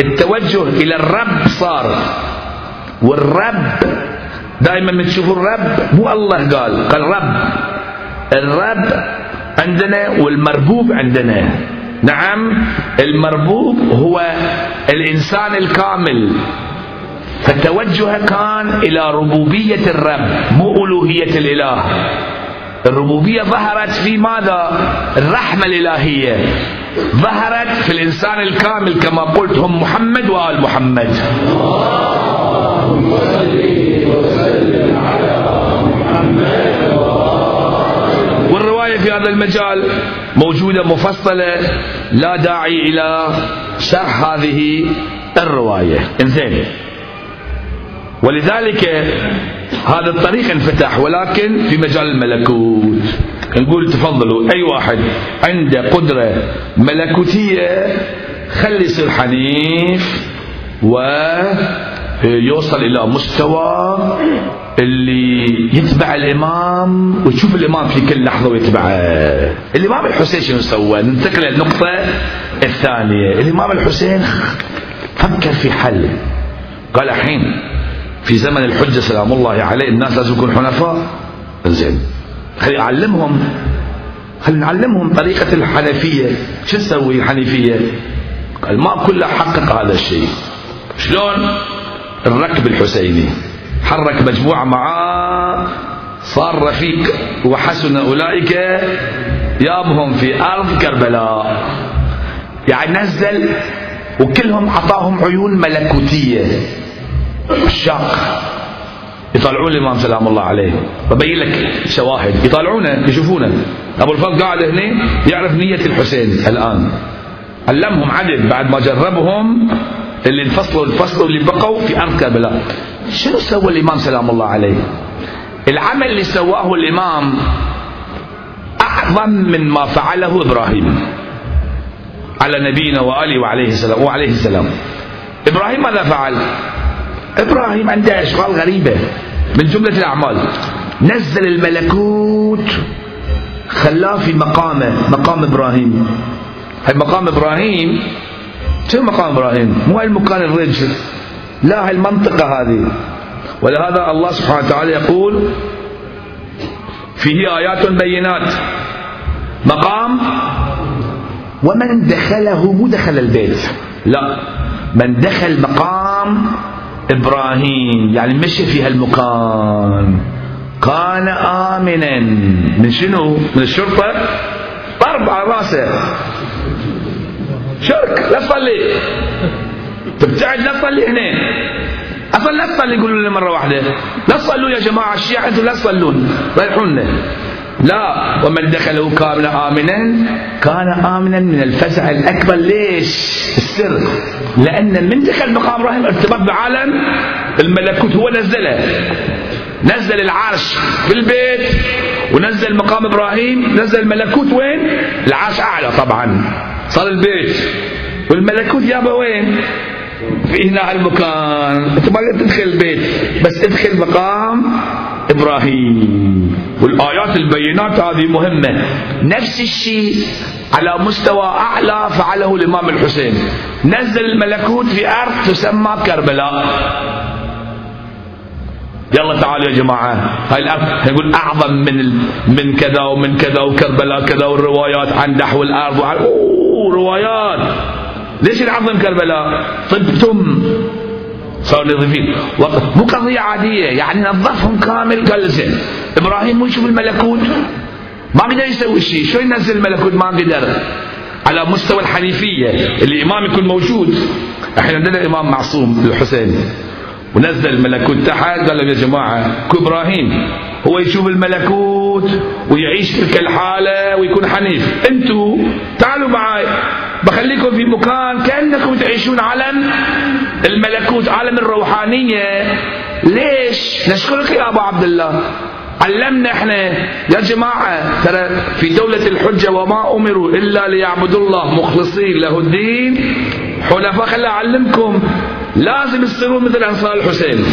التوجه إلى الرب صار. والرب. دائما من تشوفوا الرب مو الله قال قال رب. الرب عندنا والمربوب عندنا. نعم المربوب هو الإنسان الكامل. فالتوجه كان إلى ربوبية الرب مو ألوهية الإله. الربوبية ظهرت في ماذا؟ الرحمة الإلهية. ظهرت في الإنسان الكامل كما قلت هم محمد وآل محمد. والرواية في هذا المجال موجودة مفصلة لا داعي إلى شرح هذه الرواية. انزين. ولذلك هذا الطريق انفتح ولكن في مجال الملكوت. نقول تفضلوا أي واحد عنده قدرة ملكوتية خلي يصير حنيف ويوصل إلى مستوى اللي يتبع الإمام ويشوف الإمام في كل لحظة ويتبعه. الإمام الحسين شنو سوى؟ ننتقل للنقطة الثانية. الإمام الحسين فكر في حل. قال الحين في زمن الحجة سلام الله عليه الناس لازم يكونوا حنفاء. زين خلي أعلمهم خلي نعلمهم طريقة الحنفية. شو تسوي الحنيفية قال ما كله حقق هذا الشيء شلون؟ الركب الحسيني. حرك مجموعة معاه صار رفيق وحسن أولئك يابهم في أرض كربلاء. يعني نزل وكلهم عطاهم عيون ملكوتية. الشاق يطلعون الإمام سلام الله عليه. ببين لك شواهد. يطالعونه يشوفونه. أبو الفضل قاعد هنا يعرف نية الحسين الآن. علمهم عدد بعد ما جربهم. اللي انفصلوا الفصل اللي بقوا في أرض كربلاء شنو سوى الإمام سلام الله عليه؟ العمل اللي سواه الإمام أعظم من ما فعله إبراهيم على نبينا وآله وعليه السلام وعليه السلام. إبراهيم ماذا فعل؟ إبراهيم عنده أشغال غريبة من جملة الأعمال. نزل الملكوت خلاه في مقامه مقام إبراهيم. هاي مقام إبراهيم شو مقام إبراهيم؟ مو المكان الرجل لا هاي المنطقة هذه. ولهذا الله سبحانه وتعالى يقول فيه آيات بينات. مقام؟ ومن دخله مو دخل البيت. لا من دخل مقام إبراهيم. يعني مشي في هالمكان كان آمنا. من شنو؟ من الشرطة؟ ضرب على رأسه. شرك لا تصلي. تبتعد لا تصلي هنا. أصلا لا تصلي يقولوا لنا مرة واحدة. لا تصلوا يا جماعة الشيعة أنتم لا تصلون. رايحونا لا. ومن دخله كان آمنا كان آمنا من الفزع الأكبر. ليش؟ السر. لأن من دخل مقام إبراهيم ارتبط بعالم الملكوت هو نزله. نزل العرش في البيت ونزل مقام إبراهيم نزل الملكوت وين؟ العرش أعلى طبعا. صار البيت. والملكوت يابا وين؟ في هنا المكان أنت ما تدخل البيت بس ادخل مقام إبراهيم. والآيات البينات هذه مهمة. نفس الشيء على مستوى أعلى فعله الإمام الحسين. نزل الملكوت في أرض تسمى كربلاء. يلا تعالوا يا جماعة. هاي الأرض يقول أعظم من. من كذا ومن كذا وكربلاء كذا والروايات عن دحو الأرض وعن أوه روايات. ليش نعظم كربلاء؟ طبتم صاروا نظيفين مو قضية عادية يعني نظفهم كامل. قال زين إبراهيم مو يشوف الملكوت؟ ما قدر يسوي شيء. شو ينزل الملكوت؟ ما قدر. على مستوى الحنيفية الإمام يكون موجود. إحنا عندنا إمام معصوم الحسين. ونزل الملكوت تحت قال يا جماعة إبراهيم هو يشوف الملكوت ويعيش تلك الحالة ويكون حنيف. أنتوا تعالوا معي بخليكم في مكان كأنكم تعيشون عالم الملكوت عالم الروحانية. ليش؟ نشكرك يا أبو عبد الله. علمنا إحنا يا جماعة ترى في دولة الحجة وما أمروا إلا ليعبدوا الله مخلصين له الدين. حنفاء خلي أعلمكم لازم تصيرون مثل أنصار الحسين.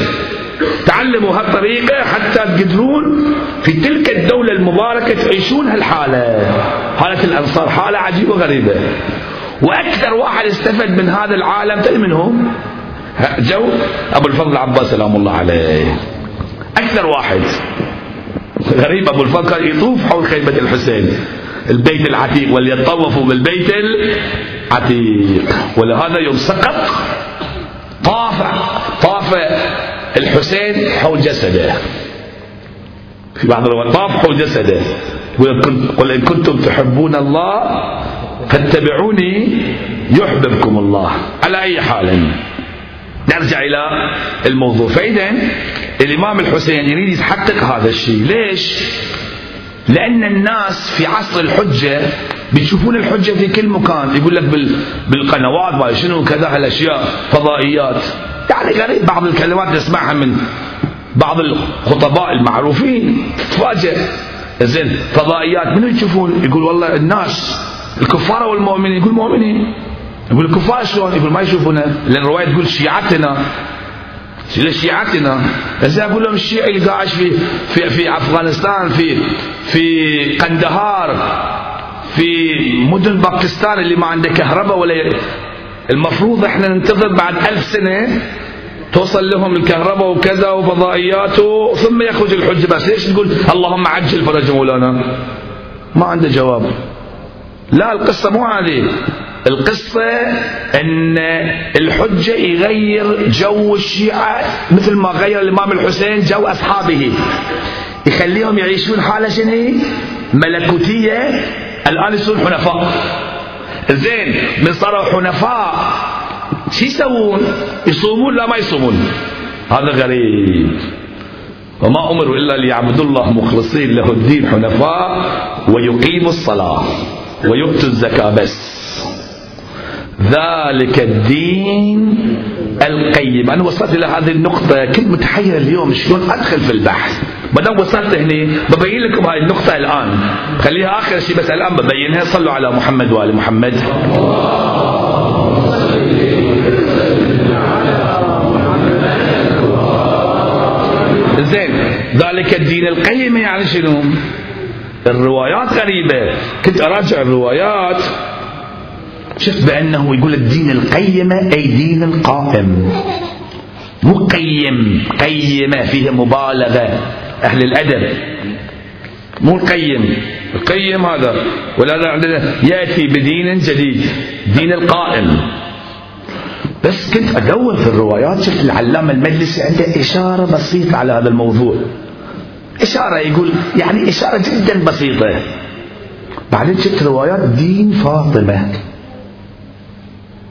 تعلموا هالطريقة حتى تقدرون في تلك الدولة المباركة تعيشون هالحالة. حالة الأنصار حالة عجيبة وغريبة. وأكثر واحد استفد من هذا العالم تدري من هو؟ جو أبو الفضل العباس سلام الله عليه. أكثر واحد. غريب أبو كان يطوف حول خيمة الحسين البيت العتيق وليطوفوا بالبيت العتيق. ولهذا يوم سقط طاف طاف الحسين حول جسده. في بعض الروايات طاف حول جسده. قل إن كنتم تحبون الله فاتبعوني يحببكم الله. على أي حال؟ نرجع إلى الموضوع. فإذا الإمام الحسين يريد يحقق هذا الشيء. ليش؟ لأن الناس في عصر الحجة بيشوفون الحجة في كل مكان. يقول لك بالقنوات ما شنو كذا هالأشياء فضائيات. يعني غريب بعض الكلمات نسمعها من بعض الخطباء المعروفين. تتفاجئ زين فضائيات. منو يشوفون؟ يقول والله الناس الكفار والمؤمنين. يقول مؤمنين. يقول الكفار شلون؟ يقول ما يشوفونه لأن الرواية تقول شيعتنا لشيعتنا زين أقول لهم الشيعي اللي قاعد في في في أفغانستان في في قندهار في مدن باكستان اللي ما عنده كهرباء ولا المفروض إحنا ننتظر بعد ألف سنة توصل لهم الكهرباء وكذا وفضائيات ثم يخرج الحج بس. ليش تقول اللهم عجل فرج مولانا؟ ما عنده جواب. لا القصة مو هذه. القصة أن الحجة يغير جو الشيعة مثل ما غير الإمام الحسين جو أصحابه. يخليهم يعيشون حالة شنو؟ ملكوتية. الآن يصيرون حنفاء. زين من صاروا حنفاء شو يسوون؟ يصومون؟ لا ما يصومون. هذا غريب. وما أمروا إلا ليعبدوا الله مخلصين له الدين حنفاء ويقيموا الصلاة ويؤتوا الزكاة بس. ذلك الدين القيم. أنا وصلت إلى هذه النقطة. كنت متحير اليوم شلون أدخل في البحث. ما دام وصلت هنا ببين لكم هذه النقطة الآن. خليها آخر شيء بس الآن ببينها. صلوا على محمد وآل محمد. زين. ذلك الدين القيم يعني شنو؟ الروايات غريبة. كنت أراجع الروايات. شفت بأنه يقول الدين القيمة أي دين القائم. مو قيم قيمة فيها مبالغة. أهل الأدب. مو القيم. القيم هذا. ولا عندنا. يأتي بدين جديد. دين القائم. بس كنت أدور في الروايات. شفت العلامة المجلسي عنده إشارة بسيطة على هذا الموضوع. إشارة يقول يعني إشارة جدا بسيطة. بعدين شفت روايات دين فاطمة.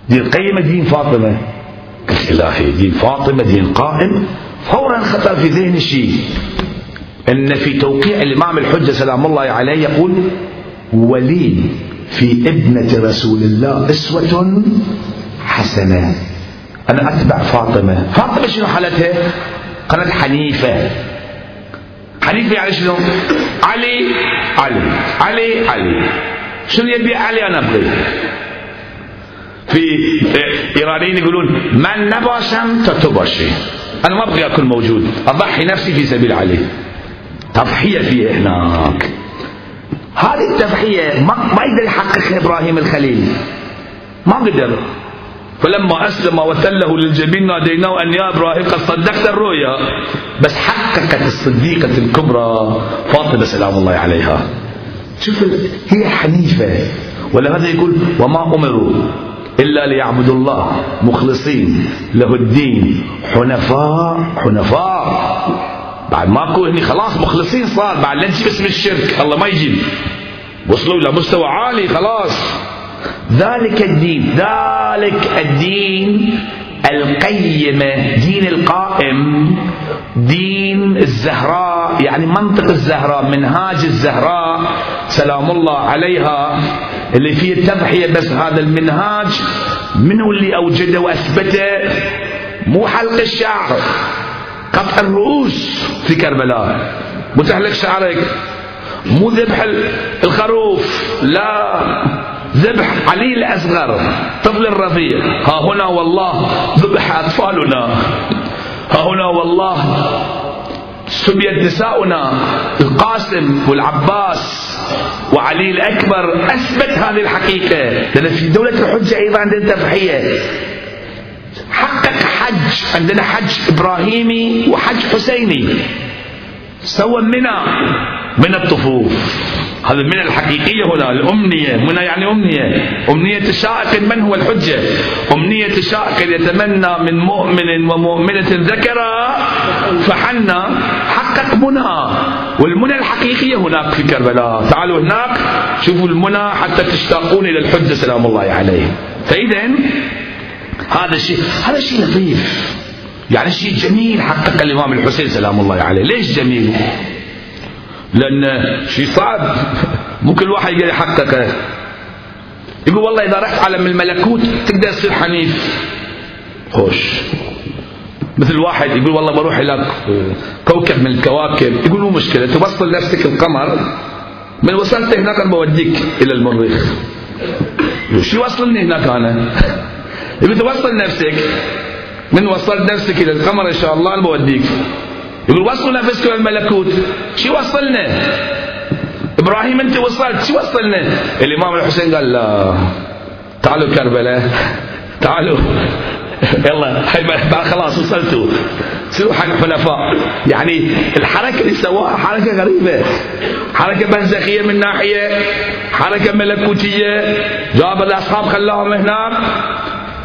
دين قيمة دين فاطمة. قلت إلهي دين فاطمة دين قائم. فورا خطر في ذهني شيء. أن في توقيع الإمام الحجة سلام الله عليه يقول ولي في ابنة رسول الله أسوة حسنة. أنا أتبع فاطمة. فاطمة شنو حالتها؟ قالت حنيفة. حنيفة يعني شنو؟ علي علي علي علي. شنو يبي علي أنا أبغي؟ في إيرانيين يقولون من نباشم تتباشي أنا ما أبغي أكون موجود أضحي نفسي في سبيل علي. تضحية فيه هناك. هذه التضحية ما, ما يقدر يحققها إبراهيم الخليل. ما قدر. فلما أسلم وتله للجبين ناديناه أن يا إبراهيم قد صدقت الرؤيا. بس حققت الصديقة الكبرى فاطمة سلام الله عليها. شوف هي حنيفة. ولهذا يقول وما أمروا إلا ليعبدوا الله مخلصين له الدين حنفاء حنفاء. بعد ماكو هني خلاص مخلصين صار بعد لا تجيب اسم الشرك؟ الله ما يجيب. وصلوا إلى مستوى عالي خلاص. ذلك الدين ذلك الدين القيمة دين القائم دين الزهراء يعني منطق الزهراء منهاج الزهراء سلام الله عليها. اللي فيه التضحية بس هذا المنهاج منو اللي أوجده وأثبته؟ مو حلق الشعر قطع الرؤوس في كربلاء. مو تحلق شعرك؟ مو ذبح الخروف لا. ذبح علي الأصغر طفل الرفيع. ها هنا والله ذبح أطفالنا. ها هنا والله سبيت نساؤنا القاسم والعباس. وعلي الأكبر أثبت هذه الحقيقة لأن في دولة الحجة أيضا عندنا تضحية. حقق حج. عندنا حج إبراهيمي وحج حسيني. سوى منى من الطفوف. هذا المنى الحقيقية هنا الأمنية؟ منى يعني أمنية. أمنية الشائق من هو الحجة؟ أمنية الشائق يتمنى من مؤمن ومؤمنة ذكرى فحنا حقق منى والمنى الحقيقية هناك في كربلاء. تعالوا هناك شوفوا المنى حتى تشتاقون إلى الحجة. سلام الله عليه فإذا هذا الشيء هذا شيء لطيف. يعني شيء جميل حقق الإمام الحسين. سلام الله عليه. ليش جميل؟ لأن شيء صعب. مو كل واحد يقدر يحققه يقول والله إذا رحت عالم الملكوت تقدر تصير حنيف. خوش. مثل واحد يقول والله بروح إلى كوكب من الكواكب. يقول مو مشكلة توصل نفسك القمر. من وصلت هناك أنا بوديك إلى المريخ. شو يوصلني هناك أنا؟ يقول توصل نفسك. من وصلت نفسك إلى القمر إن شاء الله أنا بوديك. يقول وصلوا نفسكم الملكوت. شو وصلنا؟ إبراهيم أنت وصلت شو وصلنا؟ الإمام الحسين قال لا. تعالوا كربلاء. تعالوا. يلا خلاص وصلتوا. سيروا حق حنفاء يعني الحركة اللي سواها حركة غريبة. حركة برزخية من ناحية حركة ملكوتية. جاب الأصحاب خلاهم هناك.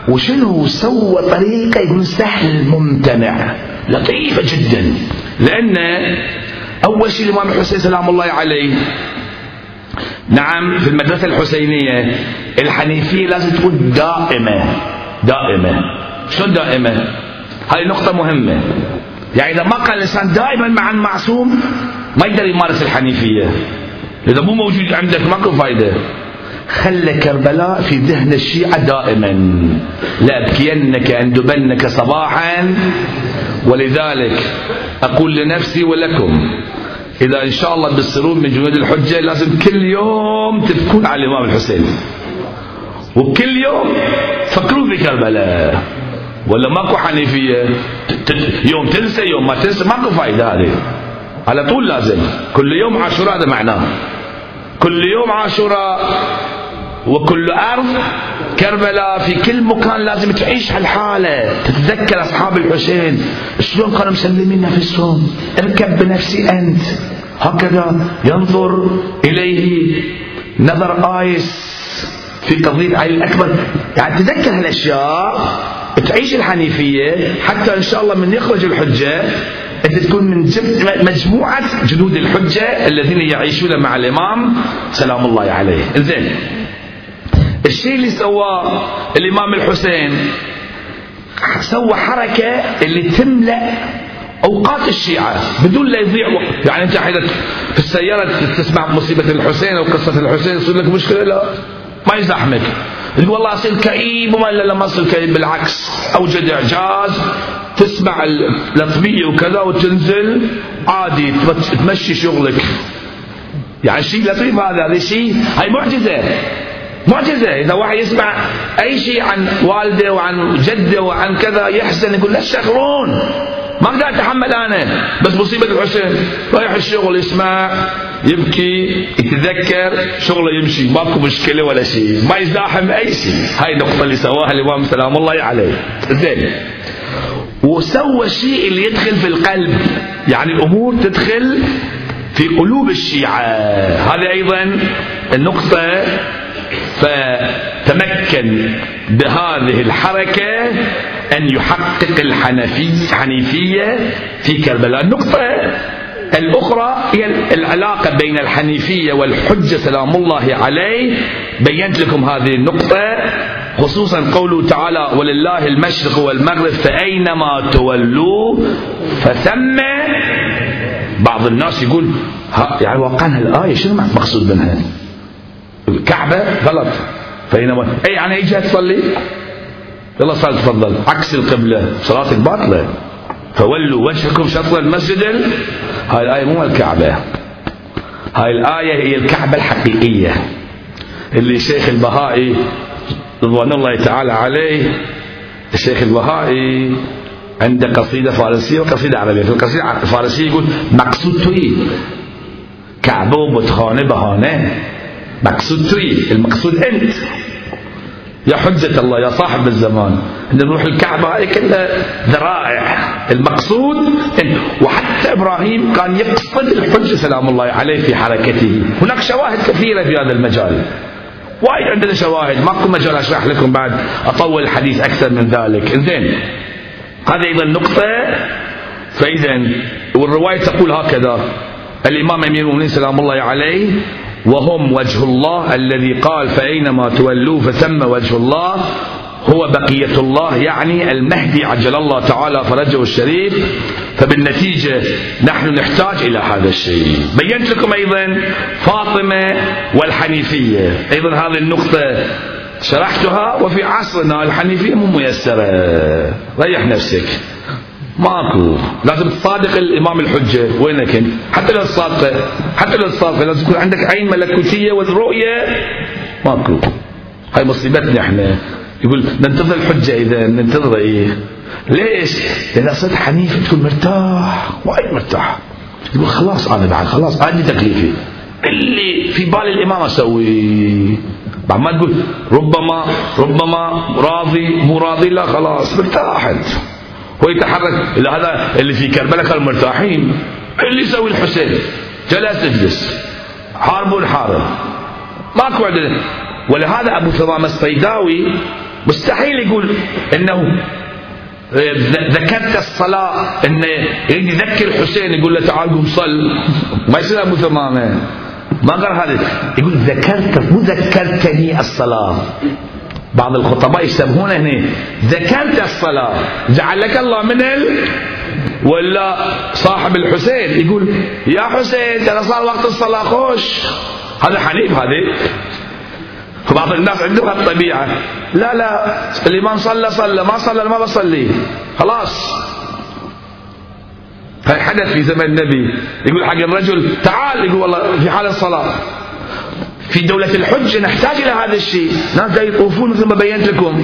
وشنو سوى طريقة يقول سهل ممتنع لطيفة جدا. لأن أول شيء الإمام الحسين سلام الله عليه نعم في المدرسة الحسينية الحنيفية لازم تكون دائمة دائمة. شلون دائمة؟ هذه نقطة مهمة. يعني إذا ما قال الإنسان دائما مع المعصوم ما يقدر يمارس الحنيفية. إذا مو موجود عندك ماكو فايدة. خلى كربلاء في ذهن الشيعة دائما. لأبكينك أندبنك صباحا. ولذلك أقول لنفسي ولكم إذا إن شاء الله بتصيرون من جنود الحجة لازم كل يوم تبكون على الإمام الحسين. وكل يوم فكروا في كربلاء ولا ماكو حنيفية. يوم تنسى يوم ما تنسى ماكو فايدة هذه. على طول لازم. كل يوم عاشوراء هذا معناه. كل يوم عاشوراء وكل أرض كربلاء في كل مكان لازم تعيش هالحالة. تتذكر أصحاب الحسين؟ شلون كانوا مسلمين نفسهم؟ اركب بنفسي أنت. هكذا ينظر إليه نظر آيس في قضية علي الأكبر. يعني تذكر هالأشياء تعيش الحنيفية حتى إن شاء الله من يخرج الحجة أنت تكون من مجموعة جنود الحجة الذين يعيشون مع الإمام. سلام الله عليه. زين الشيء اللي سواه الإمام الحسين سوى حركة اللي تملأ أوقات الشيعة بدون لا يضيع وقت. يعني أنت حيث في السيارة تسمع مصيبة الحسين أو قصة الحسين يصير لك مشكلة؟ لا. ما يزحمك. تقول والله أصير كئيب وما إلا لما أصير كئيب بالعكس. أوجد إعجاز. تسمع الأطبية وكذا وتنزل. عادي تمشي شغلك. يعني شيء لطيف هذا هذا شيء. هاي معجزة. معجزة. إذا واحد يسمع أي شيء عن والدة وعن جدة وعن كذا يحزن يقول لا تشخرون ما أقدر أتحمل أنا. بس مصيبة الحسين. رايح الشغل يسمع يبكي يتذكر شغله يمشي. ماكو مشكلة ولا شيء. ما يزاحم أي شيء. هاي النقطه اللي سواها الإمام سلام الله عليه. زين. وسوى الشيء اللي يدخل في القلب. يعني الأمور تدخل في قلوب الشيعة. هذه أيضا النقطة فتمكن بهذه الحركة أن يحقق الحنفيه في كربلاء. النقطة الأخرى هي العلاقة بين الحنيفية والحجة سلام الله عليه. بينت لكم هذه النقطة خصوصا قوله تعالى ولله المشرق والمغرب فأينما تولوا فثم بعض الناس يقول يعني وقعنا الآية شنو مقصود منها الكعبة غلط. فأينما أي يعني أي جهة تصلي يلا صل تفضل. عكس القبلة. صلاتك باطلة. فولوا وجهكم شطر المسجد هاي الآية مو الكعبة. هاي الآية هي الكعبة الحقيقية. اللي الشيخ البهائي رضوان الله تعالى عليه الشيخ البهائي عنده قصيدة فارسية وقصيدة عربية. في القصيدة الفارسية يقول مقصود توي كعبة وبتخانة بهانة. مقصود توي المقصود أنت. يا حجة الله يا صاحب الزمان. إن نروح الكعبة هاي كلها ذرائع. المقصود إن وحتى إبراهيم كان يقصد الحجة سلام الله عليه في حركته. هناك شواهد كثيرة في هذا المجال. وايد عندنا شواهد. ماكو مجال أشرح لكم بعد. أطول الحديث أكثر من ذلك. زين هذه أيضا نقطة. فاذا والرواية تقول هكذا. الإمام أمير المؤمنين سلام الله عليه وهم وجه الله الذي قال فأينما تولوا فثم وجه الله هو بقية الله يعني المهدي عجل الله تعالى فرجه الشريف. فبالنتيجة نحن نحتاج إلى هذا الشيء. بينت لكم أيضا فاطمة والحنيفية. أيضا هذه النقطة شرحتها وفي عصرنا الحنيفية مو ميسرة. ريح نفسك. ماكو. لازم تصادق الإمام الحجة. وينك أنت؟ حتى لو تصادقه حتى لو تصادقه لازم يكون عندك عين ملكوتية والرؤية. ماكو. هاي مصيبتنا إحنا. يقول ننتظر الحجة إذا ننتظر إيه؟ ليش؟ لأن صرت حنيف تكون مرتاح. وايد مرتاح. يقول خلاص أنا بعد خلاص عندي تكليفي. اللي في بالي الإمام أسوي. بعد ما تقول ربما ربما راضي مو راضي لا خلاص مرتاح ويتحرك هذا اللي في كربلاء كانوا مرتاحين اللي يسوي الحسين. جلس اجلس حاربوا الحارب ماكو عندنا ولهذا أبو ثمامة الصيداوي مستحيل يقول إنه ذكرت الصلاة. انه يذكر الحسين يقول له تعال قم صل. ما يصير أبو ثمامة. ما قال هذا. يقول ذكرت مو ذكرتني الصلاة. بعض الخطباء يشتبهون هنا ذكرت الصلاة. جعلك الله من ال ولا صاحب الحسين. يقول يا حسين ترى صار وقت الصلاة خوش. هذا حنيف هذا بعض الناس عندهم الطبيعة. لا لا الإمام صلى صلى ما صلى ما بصلي. خلاص. حدث في زمن النبي. يقول حق الرجل تعال. يقول والله في حال الصلاة. في دولة الحج نحتاج إلى هذا الشيء. ناس يطوفون مثل ما بينت لكم.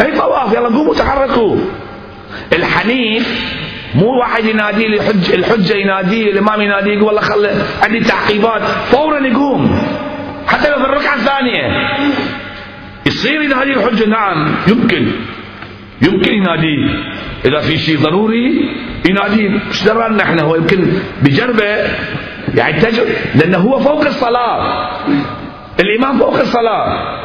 أي طواف يلا قوموا تحركوا. الحنيف مو واحد ينادي الحج الحجة يناديه الإمام يناديه يقول والله خلي عندي تعقيبات. فورا يقوم. حتى لو في الركعة الثانية. يصير ينادي الحجة نعم. يمكن. يمكن يناديه إذا في شيء ضروري يناديه إيش درنا إحنا هو يمكن بجربة يعني تجر لأنه هو فوق الصلاة. الإمام فوق الصلاة.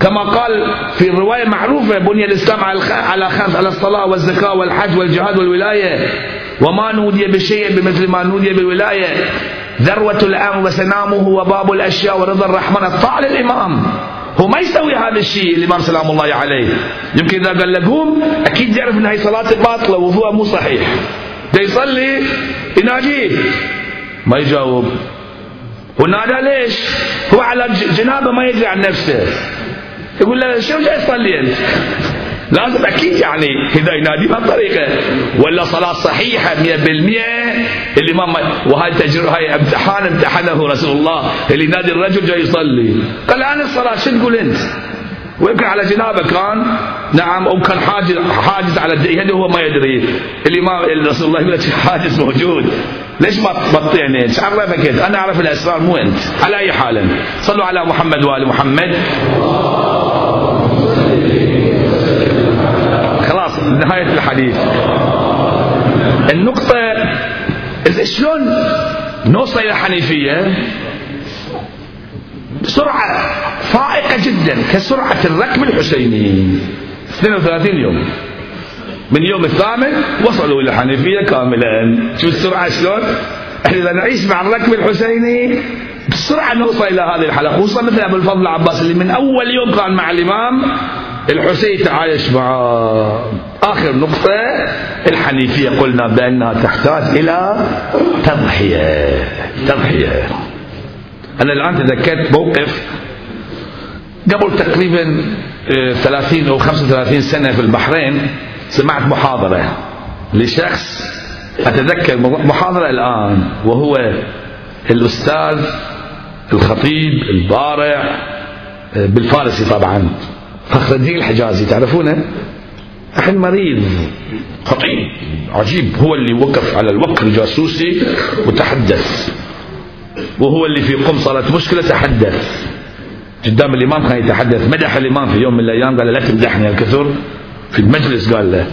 كما قال في الرواية معروفة بني الإسلام على خمس على الصلاة والزكاة والحج والجهاد والولاية. وما نودي بشيء بمثل ما نودي بالولاية. ذروة الأمر وسنامه وباب الأشياء ورضا الرحمن. الطاعة للإمام. هو ما يسوي هذا الشيء الإمام سلام الله عليه. يمكن إذا قال له قوم أكيد يعرف أن هي صلاة باطلة وضوء مو صحيح. يصلي يناجيه ما يجاوب. ونادى ليش؟ هو على جنابه ما يدري عن نفسه. يقول له شو جاي تصلي أنت؟ لازم أكيد يعني إذا ينادي بهالطريقه ولا صلاة صحيحة 100% الامام وهاي تجربه هاي امتحان امتحنه رسول الله. اللي ينادي الرجل جاي يصلي. قال أنا الصلاة شو تقول أنت؟ ويمكن على جنابه كان. نعم أو كان حاجز حاجز على يدري. هو ما يدري الامام رسول الله يقول حاجز موجود. ليش ما تبطيني؟ إيش عرفك أنا أعرف الاسرار مو أنت. على أي حال. صلوا على محمد وآل محمد. خلاص نهاية الحديث. النقطه شلون نوصل إلى الحنيفيه بسرعة فائقة جدا كسرعة الركب الحسيني. 32 يوم. من يوم الثامن وصلوا إلى الحنيفية كاملا. شوف السرعة شلون؟ إحنا إذا نعيش مع الركب الحسيني بسرعة نوصل إلى هذه الحلقة خصوصا مثل أبو الفضل العباس اللي من أول يوم كان مع الإمام. الحسين تعايش مع آخر نقطة. الحنيفية قلنا بأنها تحتاج إلى تضحية تضحية. أنا الآن تذكرت موقف قبل تقريبا 30 أو 35 سنة في البحرين سمعت محاضرة لشخص أتذكر محاضرة الآن وهو الأستاذ الخطيب البارع بالفارسي طبعا فخر الدين الحجازي تعرفونه؟ الحين مريض خطيب عجيب هو اللي وقف على الوقف الجاسوسي وتحدث. وهو اللي في قم صارت مشكلة تحدث. قدام الإمام كان يتحدث. مدح الإمام في يوم من الأيام قال لا تمدحني الكثر. في المجلس قال له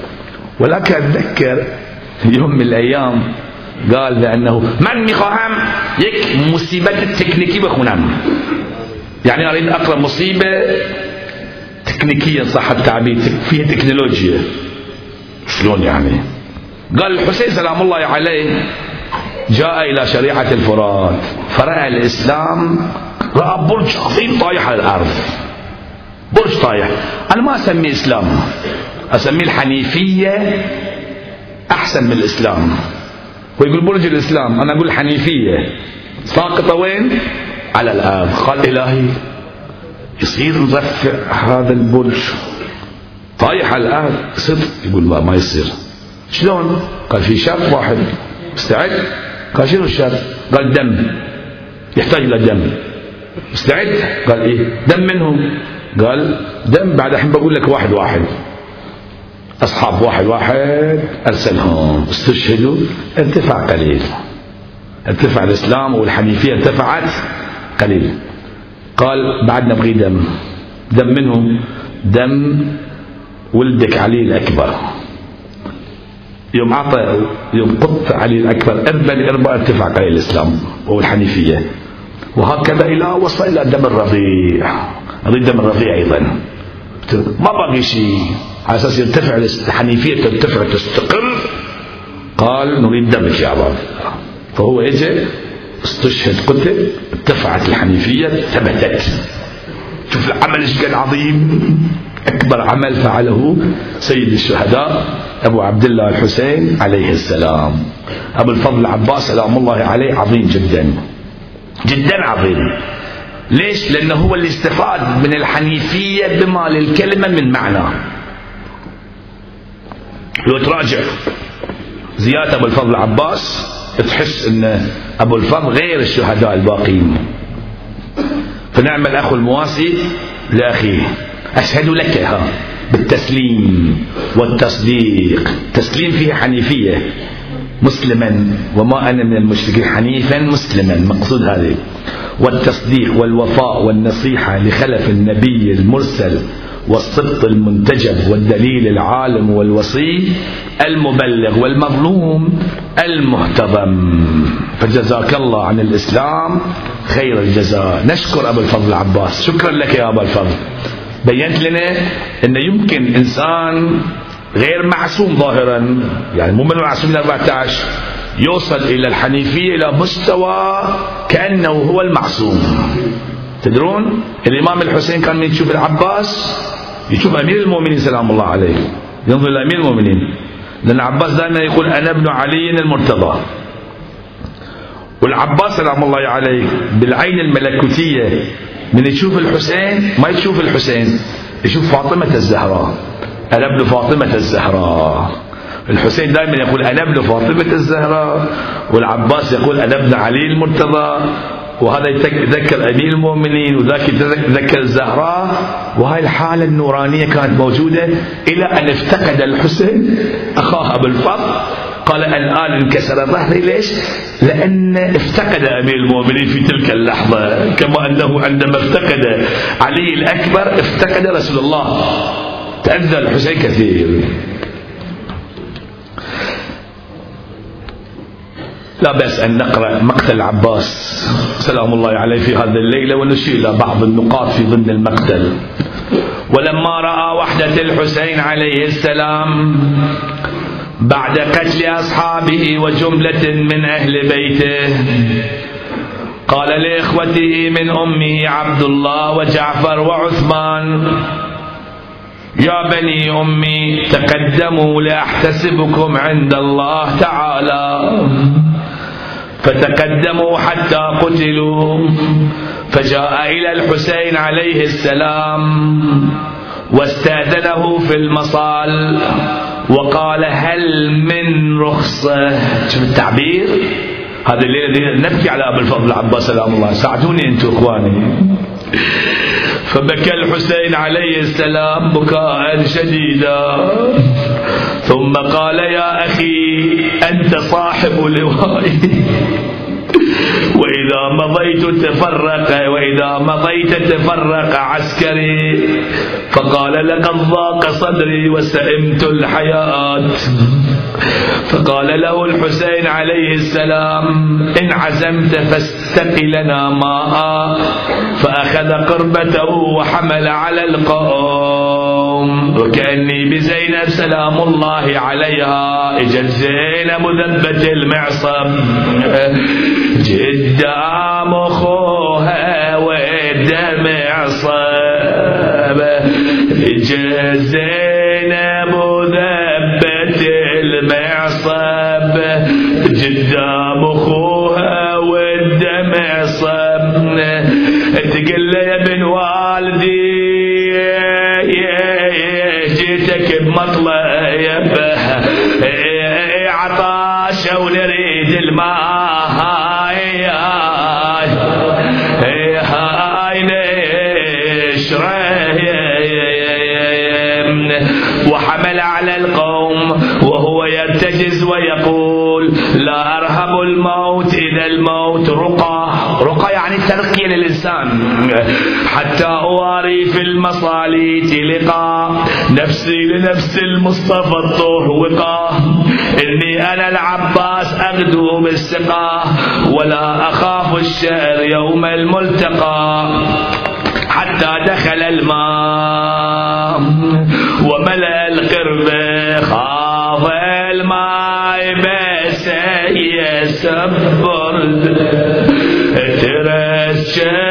ولكن أتذكر يوم من الأيام قال بأنه من میخواهم يك مصيبة التكنيكي بخونم يعني أريد أقرأ مصيبة تكنيكيا صح التعبير فيها تكنولوجيا. شلون يعني؟ قال الحسين سلام الله عليه جاء إلى شريعة الفرات. فرأى الإسلام رأى برج عظيم طايح على الأرض. برج طايح. أنا ما أسميه إسلام. أسميه الحنيفية أحسن من الإسلام. ويقول برج الإسلام. أنا أقول الحنيفية ساقطة وين؟ على الأرض قال إلهي يصير نرفع هذا البرج. طايح على الأرض صدق يقول لا ما يصير. شلون؟ قال في شرط واحد. مستعد؟ قال شنو الشرط قال دم. يحتاج إلى دم. مستعد؟ قال إيه؟ دم منهم. قال دم بعد الحين بقول لك واحد واحد. أصحاب واحد واحد أرسلهم. استشهدوا. ارتفع قليل. ارتفع الإسلام والحنيفية ارتفعت قليل. قال بعد نبغي دم. دم منهم. دم ولدك علي الأكبر. يوم أعطى يوم قط علي الأكبر أربا لأربا ارتفع قليل الإسلام والحنيفية وهكذا إلى وصل إلى دم الرضيع. نريد دم الرضيع أيضا. ما باقي شيء. على أساس يرتفع الحنيفية ترتفع تستقر. قال نريد دمك يا أبا فهو اجى استشهد قتل ارتفعت الحنيفية ثبتت شوف العمل إيش قد عظيم. أكبر عمل فعله سيد الشهداء أبو عبد الله الحسين عليه السلام. أبو الفضل العباس سلام الله عليه عظيم جدا. جدا عظيم. ليش؟ لأنه هو اللي استفاد من الحنيفية بما للكلمة من معنى. لو تراجع زيادة أبو الفضل العباس تحس أن أبو الفضل غير الشهداء الباقين فنعم الأخ المواسي لأخيه أشهد لك بالتسليم والتصديق. تسليم فيه حنيفية. مسلما وما أنا من المشركين حنيفا مسلما مقصود هذه. والتصديق والوفاء والنصيحة لخلف النبي المرسل والصدق المنتجب والدليل العالم والوصي المبلغ والمظلوم المهتضم فجزاك الله عن الإسلام خير الجزاء. نشكر أبو الفضل العباس شكرا لك يا أبا الفضل. بينت لنا أن يمكن إنسان غير معصوم ظاهرا. يعني مو من المعصومين 14 يوصل إلى الحنيفية إلى مستوى كأنه هو المعصوم. تدرون؟ الإمام الحسين كان من يشوف العباس يشوف أمير المؤمنين سلام الله عليه. ينظر إلى أمير المؤمنين. لأن العباس دائما يقول أنا ابن علي المرتضى. والعباس سلام الله عليه بالعين الملكوتية من يشوف الحسين ما يشوف الحسين يشوف فاطمة الزهراء. أنا ابن فاطمة الزهراء. الحسين دائما يقول أنا ابن فاطمة الزهراء والعباس يقول أنا ابن علي المرتضى وهذا يتذكر أمير المؤمنين وذاك يتذكر الزهراء. وهاي الحالة النورانية كانت موجودة إلى أن افتقد الحسين أخاه أبو الفضل. قال الآن انكسر ظهري ليش؟ لأن افتقد أمير المؤمنين في تلك اللحظة كما أنه عندما افتقد علي الأكبر افتقد رسول الله. تأذى الحسين كثير. لا بأس أن نقرأ مقتل العباس سلام الله عليه في هذه الليلة ونشير إلى بعض النقاط في ضمن المقتل. ولما رأى وحدة الحسين عليه السلام بعد قتل أصحابه وجملة من أهل بيته قال لإخوته من أمه عبد الله وجعفر وعثمان يا بني أمي تقدموا لأحتسبكم عند الله تعالى. فتقدموا حتى قتلوا. فجاء إلى الحسين عليه السلام واستأذنه في المصال وقال هل من رخصة؟ شوف التعبير. هذا الليلة نبكي على أبو الفضل العباس سلام الله. ساعدوني أنتم إخواني. فبكى الحسين عليه السلام بكاء شديدا. ثم قال يا أخي أنت صاحب لوائي وإذا مضيت تفرق وإذا مضيت تفرق عسكري. فقال لقد ضاق صدري وسئمت الحياة. فقال له الحسين عليه السلام إن عزمت فاستق لنا ماء. فأخذ قربته وحمل على القوم. وكأني بزينب سلام الله عليها. اجت زينب ذبة المعصم. قدام اخوها والدمع صاب اجت زينب جيتك بمطلب عطاش ونريد الماء. حتى أواري في المصاليت لقاء. نفسي لنفس المصطفى الطهر وقاه إني أنا العباس أغدو بالسقاه ولا أخاف الشعر يوم الملتقى. حتى دخل الماء. وملأ القرب خاف الماء بس يسبر ترس شفي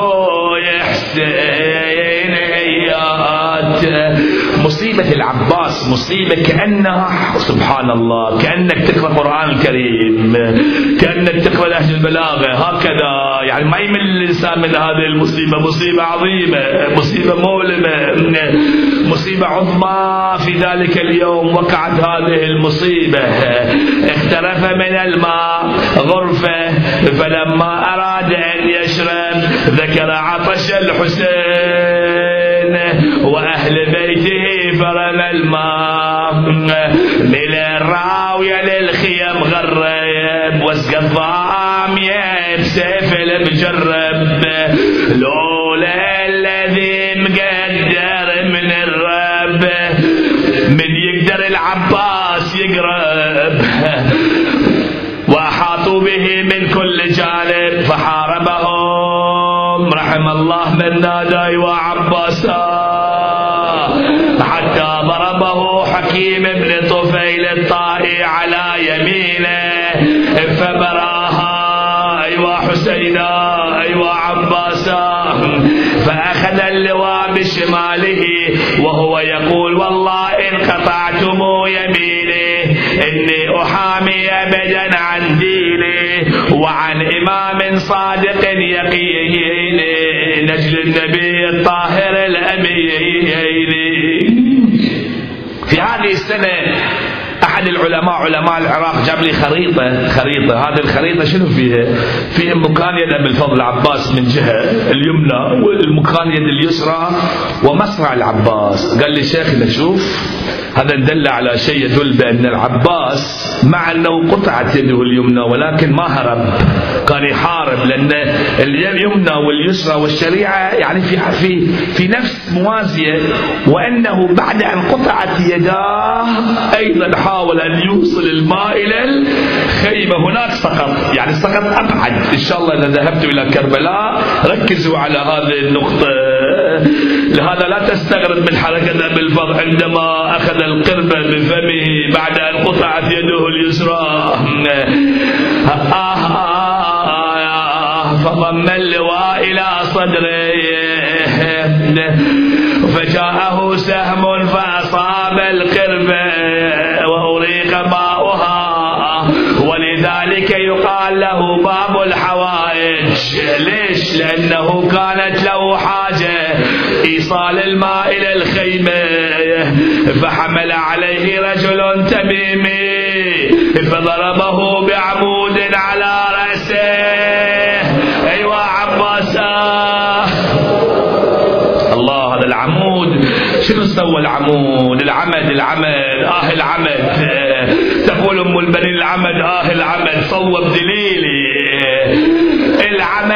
مصيبة العباس مصيبة كأنها سبحان الله كأنك تقرأ القرآن الكريم كأنك تقرأ نهج البلاغة هكذا. يعني ما يمل الإنسان من هذه المصيبة مصيبة عظيمة مصيبة مؤلمة مصيبة عظمى. في ذلك اليوم وقعت هذه المصيبة. اخترف من الماء غرفة فلما أراد أن يشرب ذكر عطش الحسين. وأهل بيته فرم الماء. من الراوية للخيم غرب واسقى الضامية بسيف المجرب. لولا الذي مقدر من الرب من يقدر العباس يقرب. وأحاطوا به من كل جانب فحاربهم. رحم الله من نادى وعباسا حتى ضربه حكيم بن طفيل الطائي على يمينه فبراها أيوا حسينا أيوا عباسا. فأخذ اللواء بشماله وهو يقول والله إن قطعتم يميني إني أحامي أبدا عن ديني وعن إمام صادق يقين نجل النبي الطاهر الأمين في هذه السنة أحد العلماء علماء العراق جاب لي خريطة خريطة. هذه الخريطة شنو فيها؟ فيها مكان يد أبي الفضل العباس من جهة اليمنى والمكان يد اليسرى ومصرع العباس. قال لي شيخنا شوف هذا دل على شيء يدل بأن العباس مع أنه قطعت يده اليمنى ولكن ما هرب. كان يحارب لأن اليمنى واليسرى والشريعة يعني في في في نفس موازية وأنه بعد أن قطعت يداه أيضا حاول أن يوصل الماء إلى الخيمة هناك سقط. يعني سقط أبعد. إن شاء الله إذا ذهبت إلى كربلاء ركزوا على هذه النقطة. لهذا لا تستغرب من حركة أبي الفضل عندما أخذ القربة بفمه بعد أن قطعت يده اليسرى. آه آه آه فضم اللواء إلى صدره. فجاءه سهم فأصاب القربة وأريق ماؤها ولذلك يقال له باب الحوائج. ليش؟ لأنه كانت له حاجة. إيصال الماء إلى الخيمة فحمل عليه رجل تميمي. فضربه بعمود. شنو سوى العمود؟ العمد العمد آه العمد. تقول أم البنين العمد آه العمد. صوب دليلي. العمد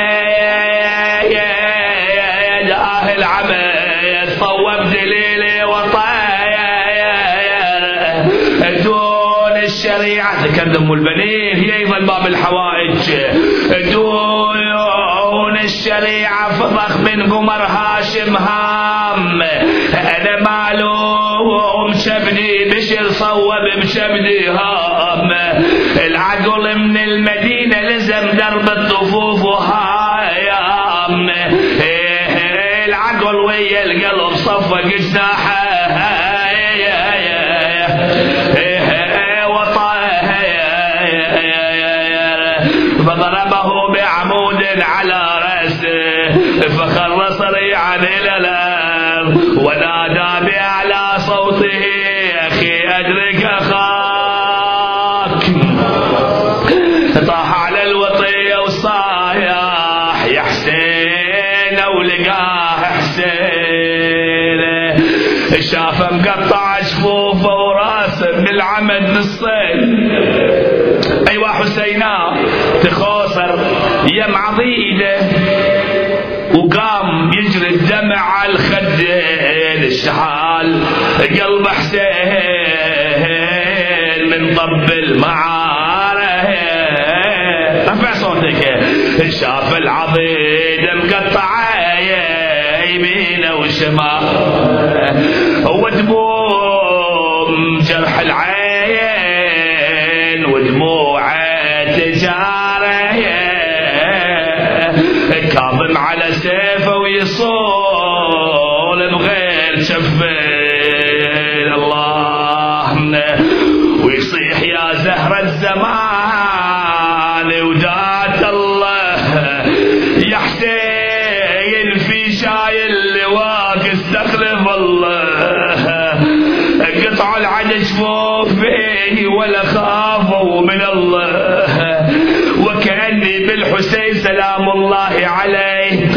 آه العمد. صوب دليلي وطاير دون الشريعة. ذكرت أم البنين. هي أيضا باب الحوائج. دون الشريعة فضخ من قمر هاشم هام. أنا معلوم شبدي بشر صوب بشبدي هام. العقل من المدينة لزم درب الطفوف وهايام. العقل ويا القلب صفق جناحه على فخر صريعا إلى الأرض ونادى بأعلى صوته أخي أدرك أخاك. طاح على الوطية وصايح يا حسين ولقاه حسين. شافه مقطع جفوفه وراسه بالعمد نصين. أيوه حسينا تخوصر يم عضيده. وقام يجري الدمع على الخدين الشحال. قلب حسين من طب المعارة. رفع صوتك. شاف العضيد مقطعه يمينه وشمال. ودموم جرح العين. الله عليه.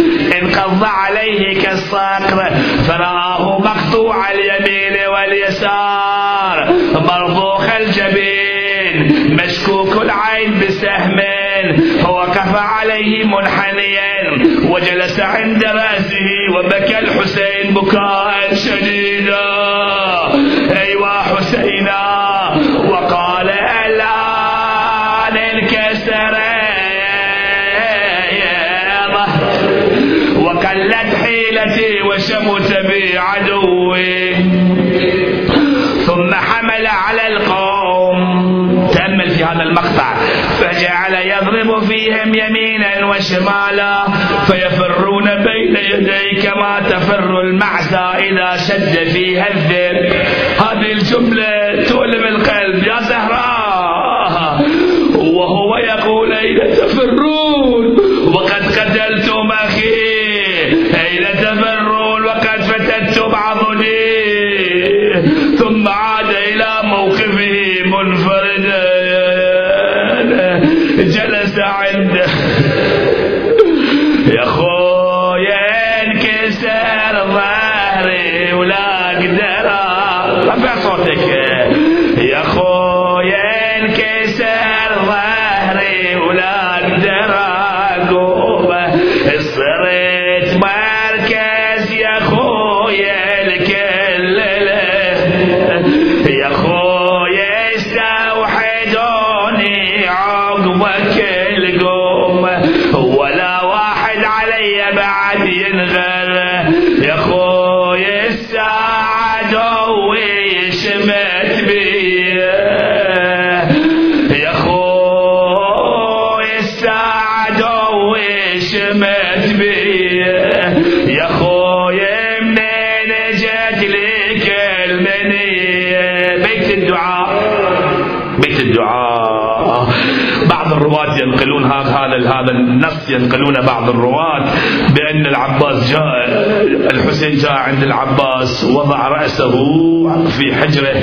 انقض عليه كالصقر فرآه مقطوع اليمين واليسار. مرضوخ الجبين مشكوك العين بسهم. فوقف عليه منحنيا. وجلس عند رأسه وبكى الحسين بكاء شديدا. أيوا وقلت حيلتي وشمت بي عدوي ثم حمل على القوم. تأمل في هذا المقطع. فجعل يضرب فيهم يمينا وشمالا. فيفرون بين يديه كما تفر المعزى إذا شد فيها الذئب. هذه الجملة تؤلم القلب. يا زهراء ينقلون بعض الرواة بأن العباس جاء الحسين جاء عند العباس وضع رأسه في حجره.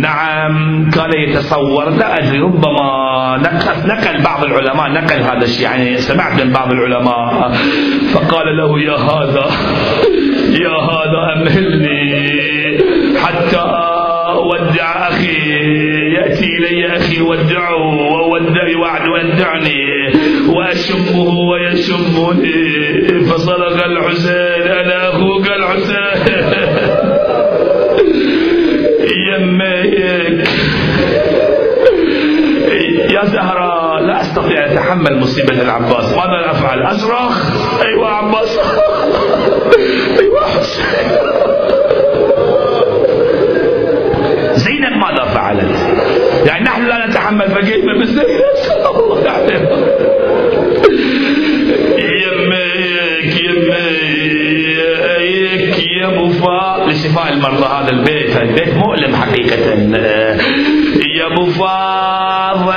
نعم كان يتصور لا أدري ربما نقل, نقل بعض العلماء نقل هذا الشيء يعني سمعت من بعض العلماء. فقال له يا هذا يا هذا أمهلني حتى أودع أخي يأتي إلي أخي ودعه وودع وعد ودعني وأشمه ويشمني فصرخ الحسين أنا أخوك الحسين. يميك يا زهرة لا أستطيع أتحمل مصيبة العباس. ماذا أفعل؟ أصرخ؟ أيوة عباس. أيوة حسين. يعني نحن لا نتحمل الله يعلم يميك يميك يا أبو فا لشفاء المرضى هذا البيت. البيت مؤلم حقيقة. يا أبو فاضل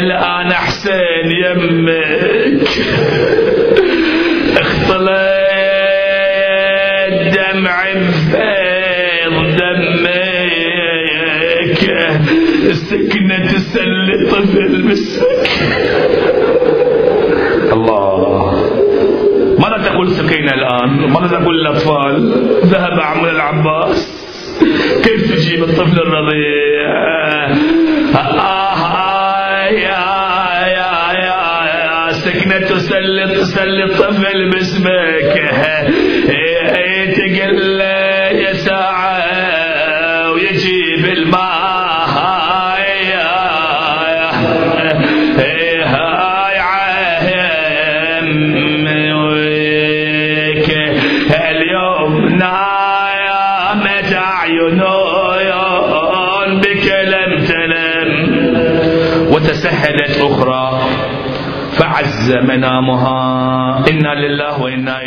الآن حسين يمك اختلط دمع فيض دمك السكنة تسلي طفل بالسك الله. ماذا تقول سكينة الآن؟ ماذا تقول الأطفال؟ ذهب عمو العباس. كيف تجيب الطفل الرضيع؟ سكنة تسلي تسلي الطفل باسمك تقل يا وتسهلت أخرى فعز منامها. إنا لله وإنا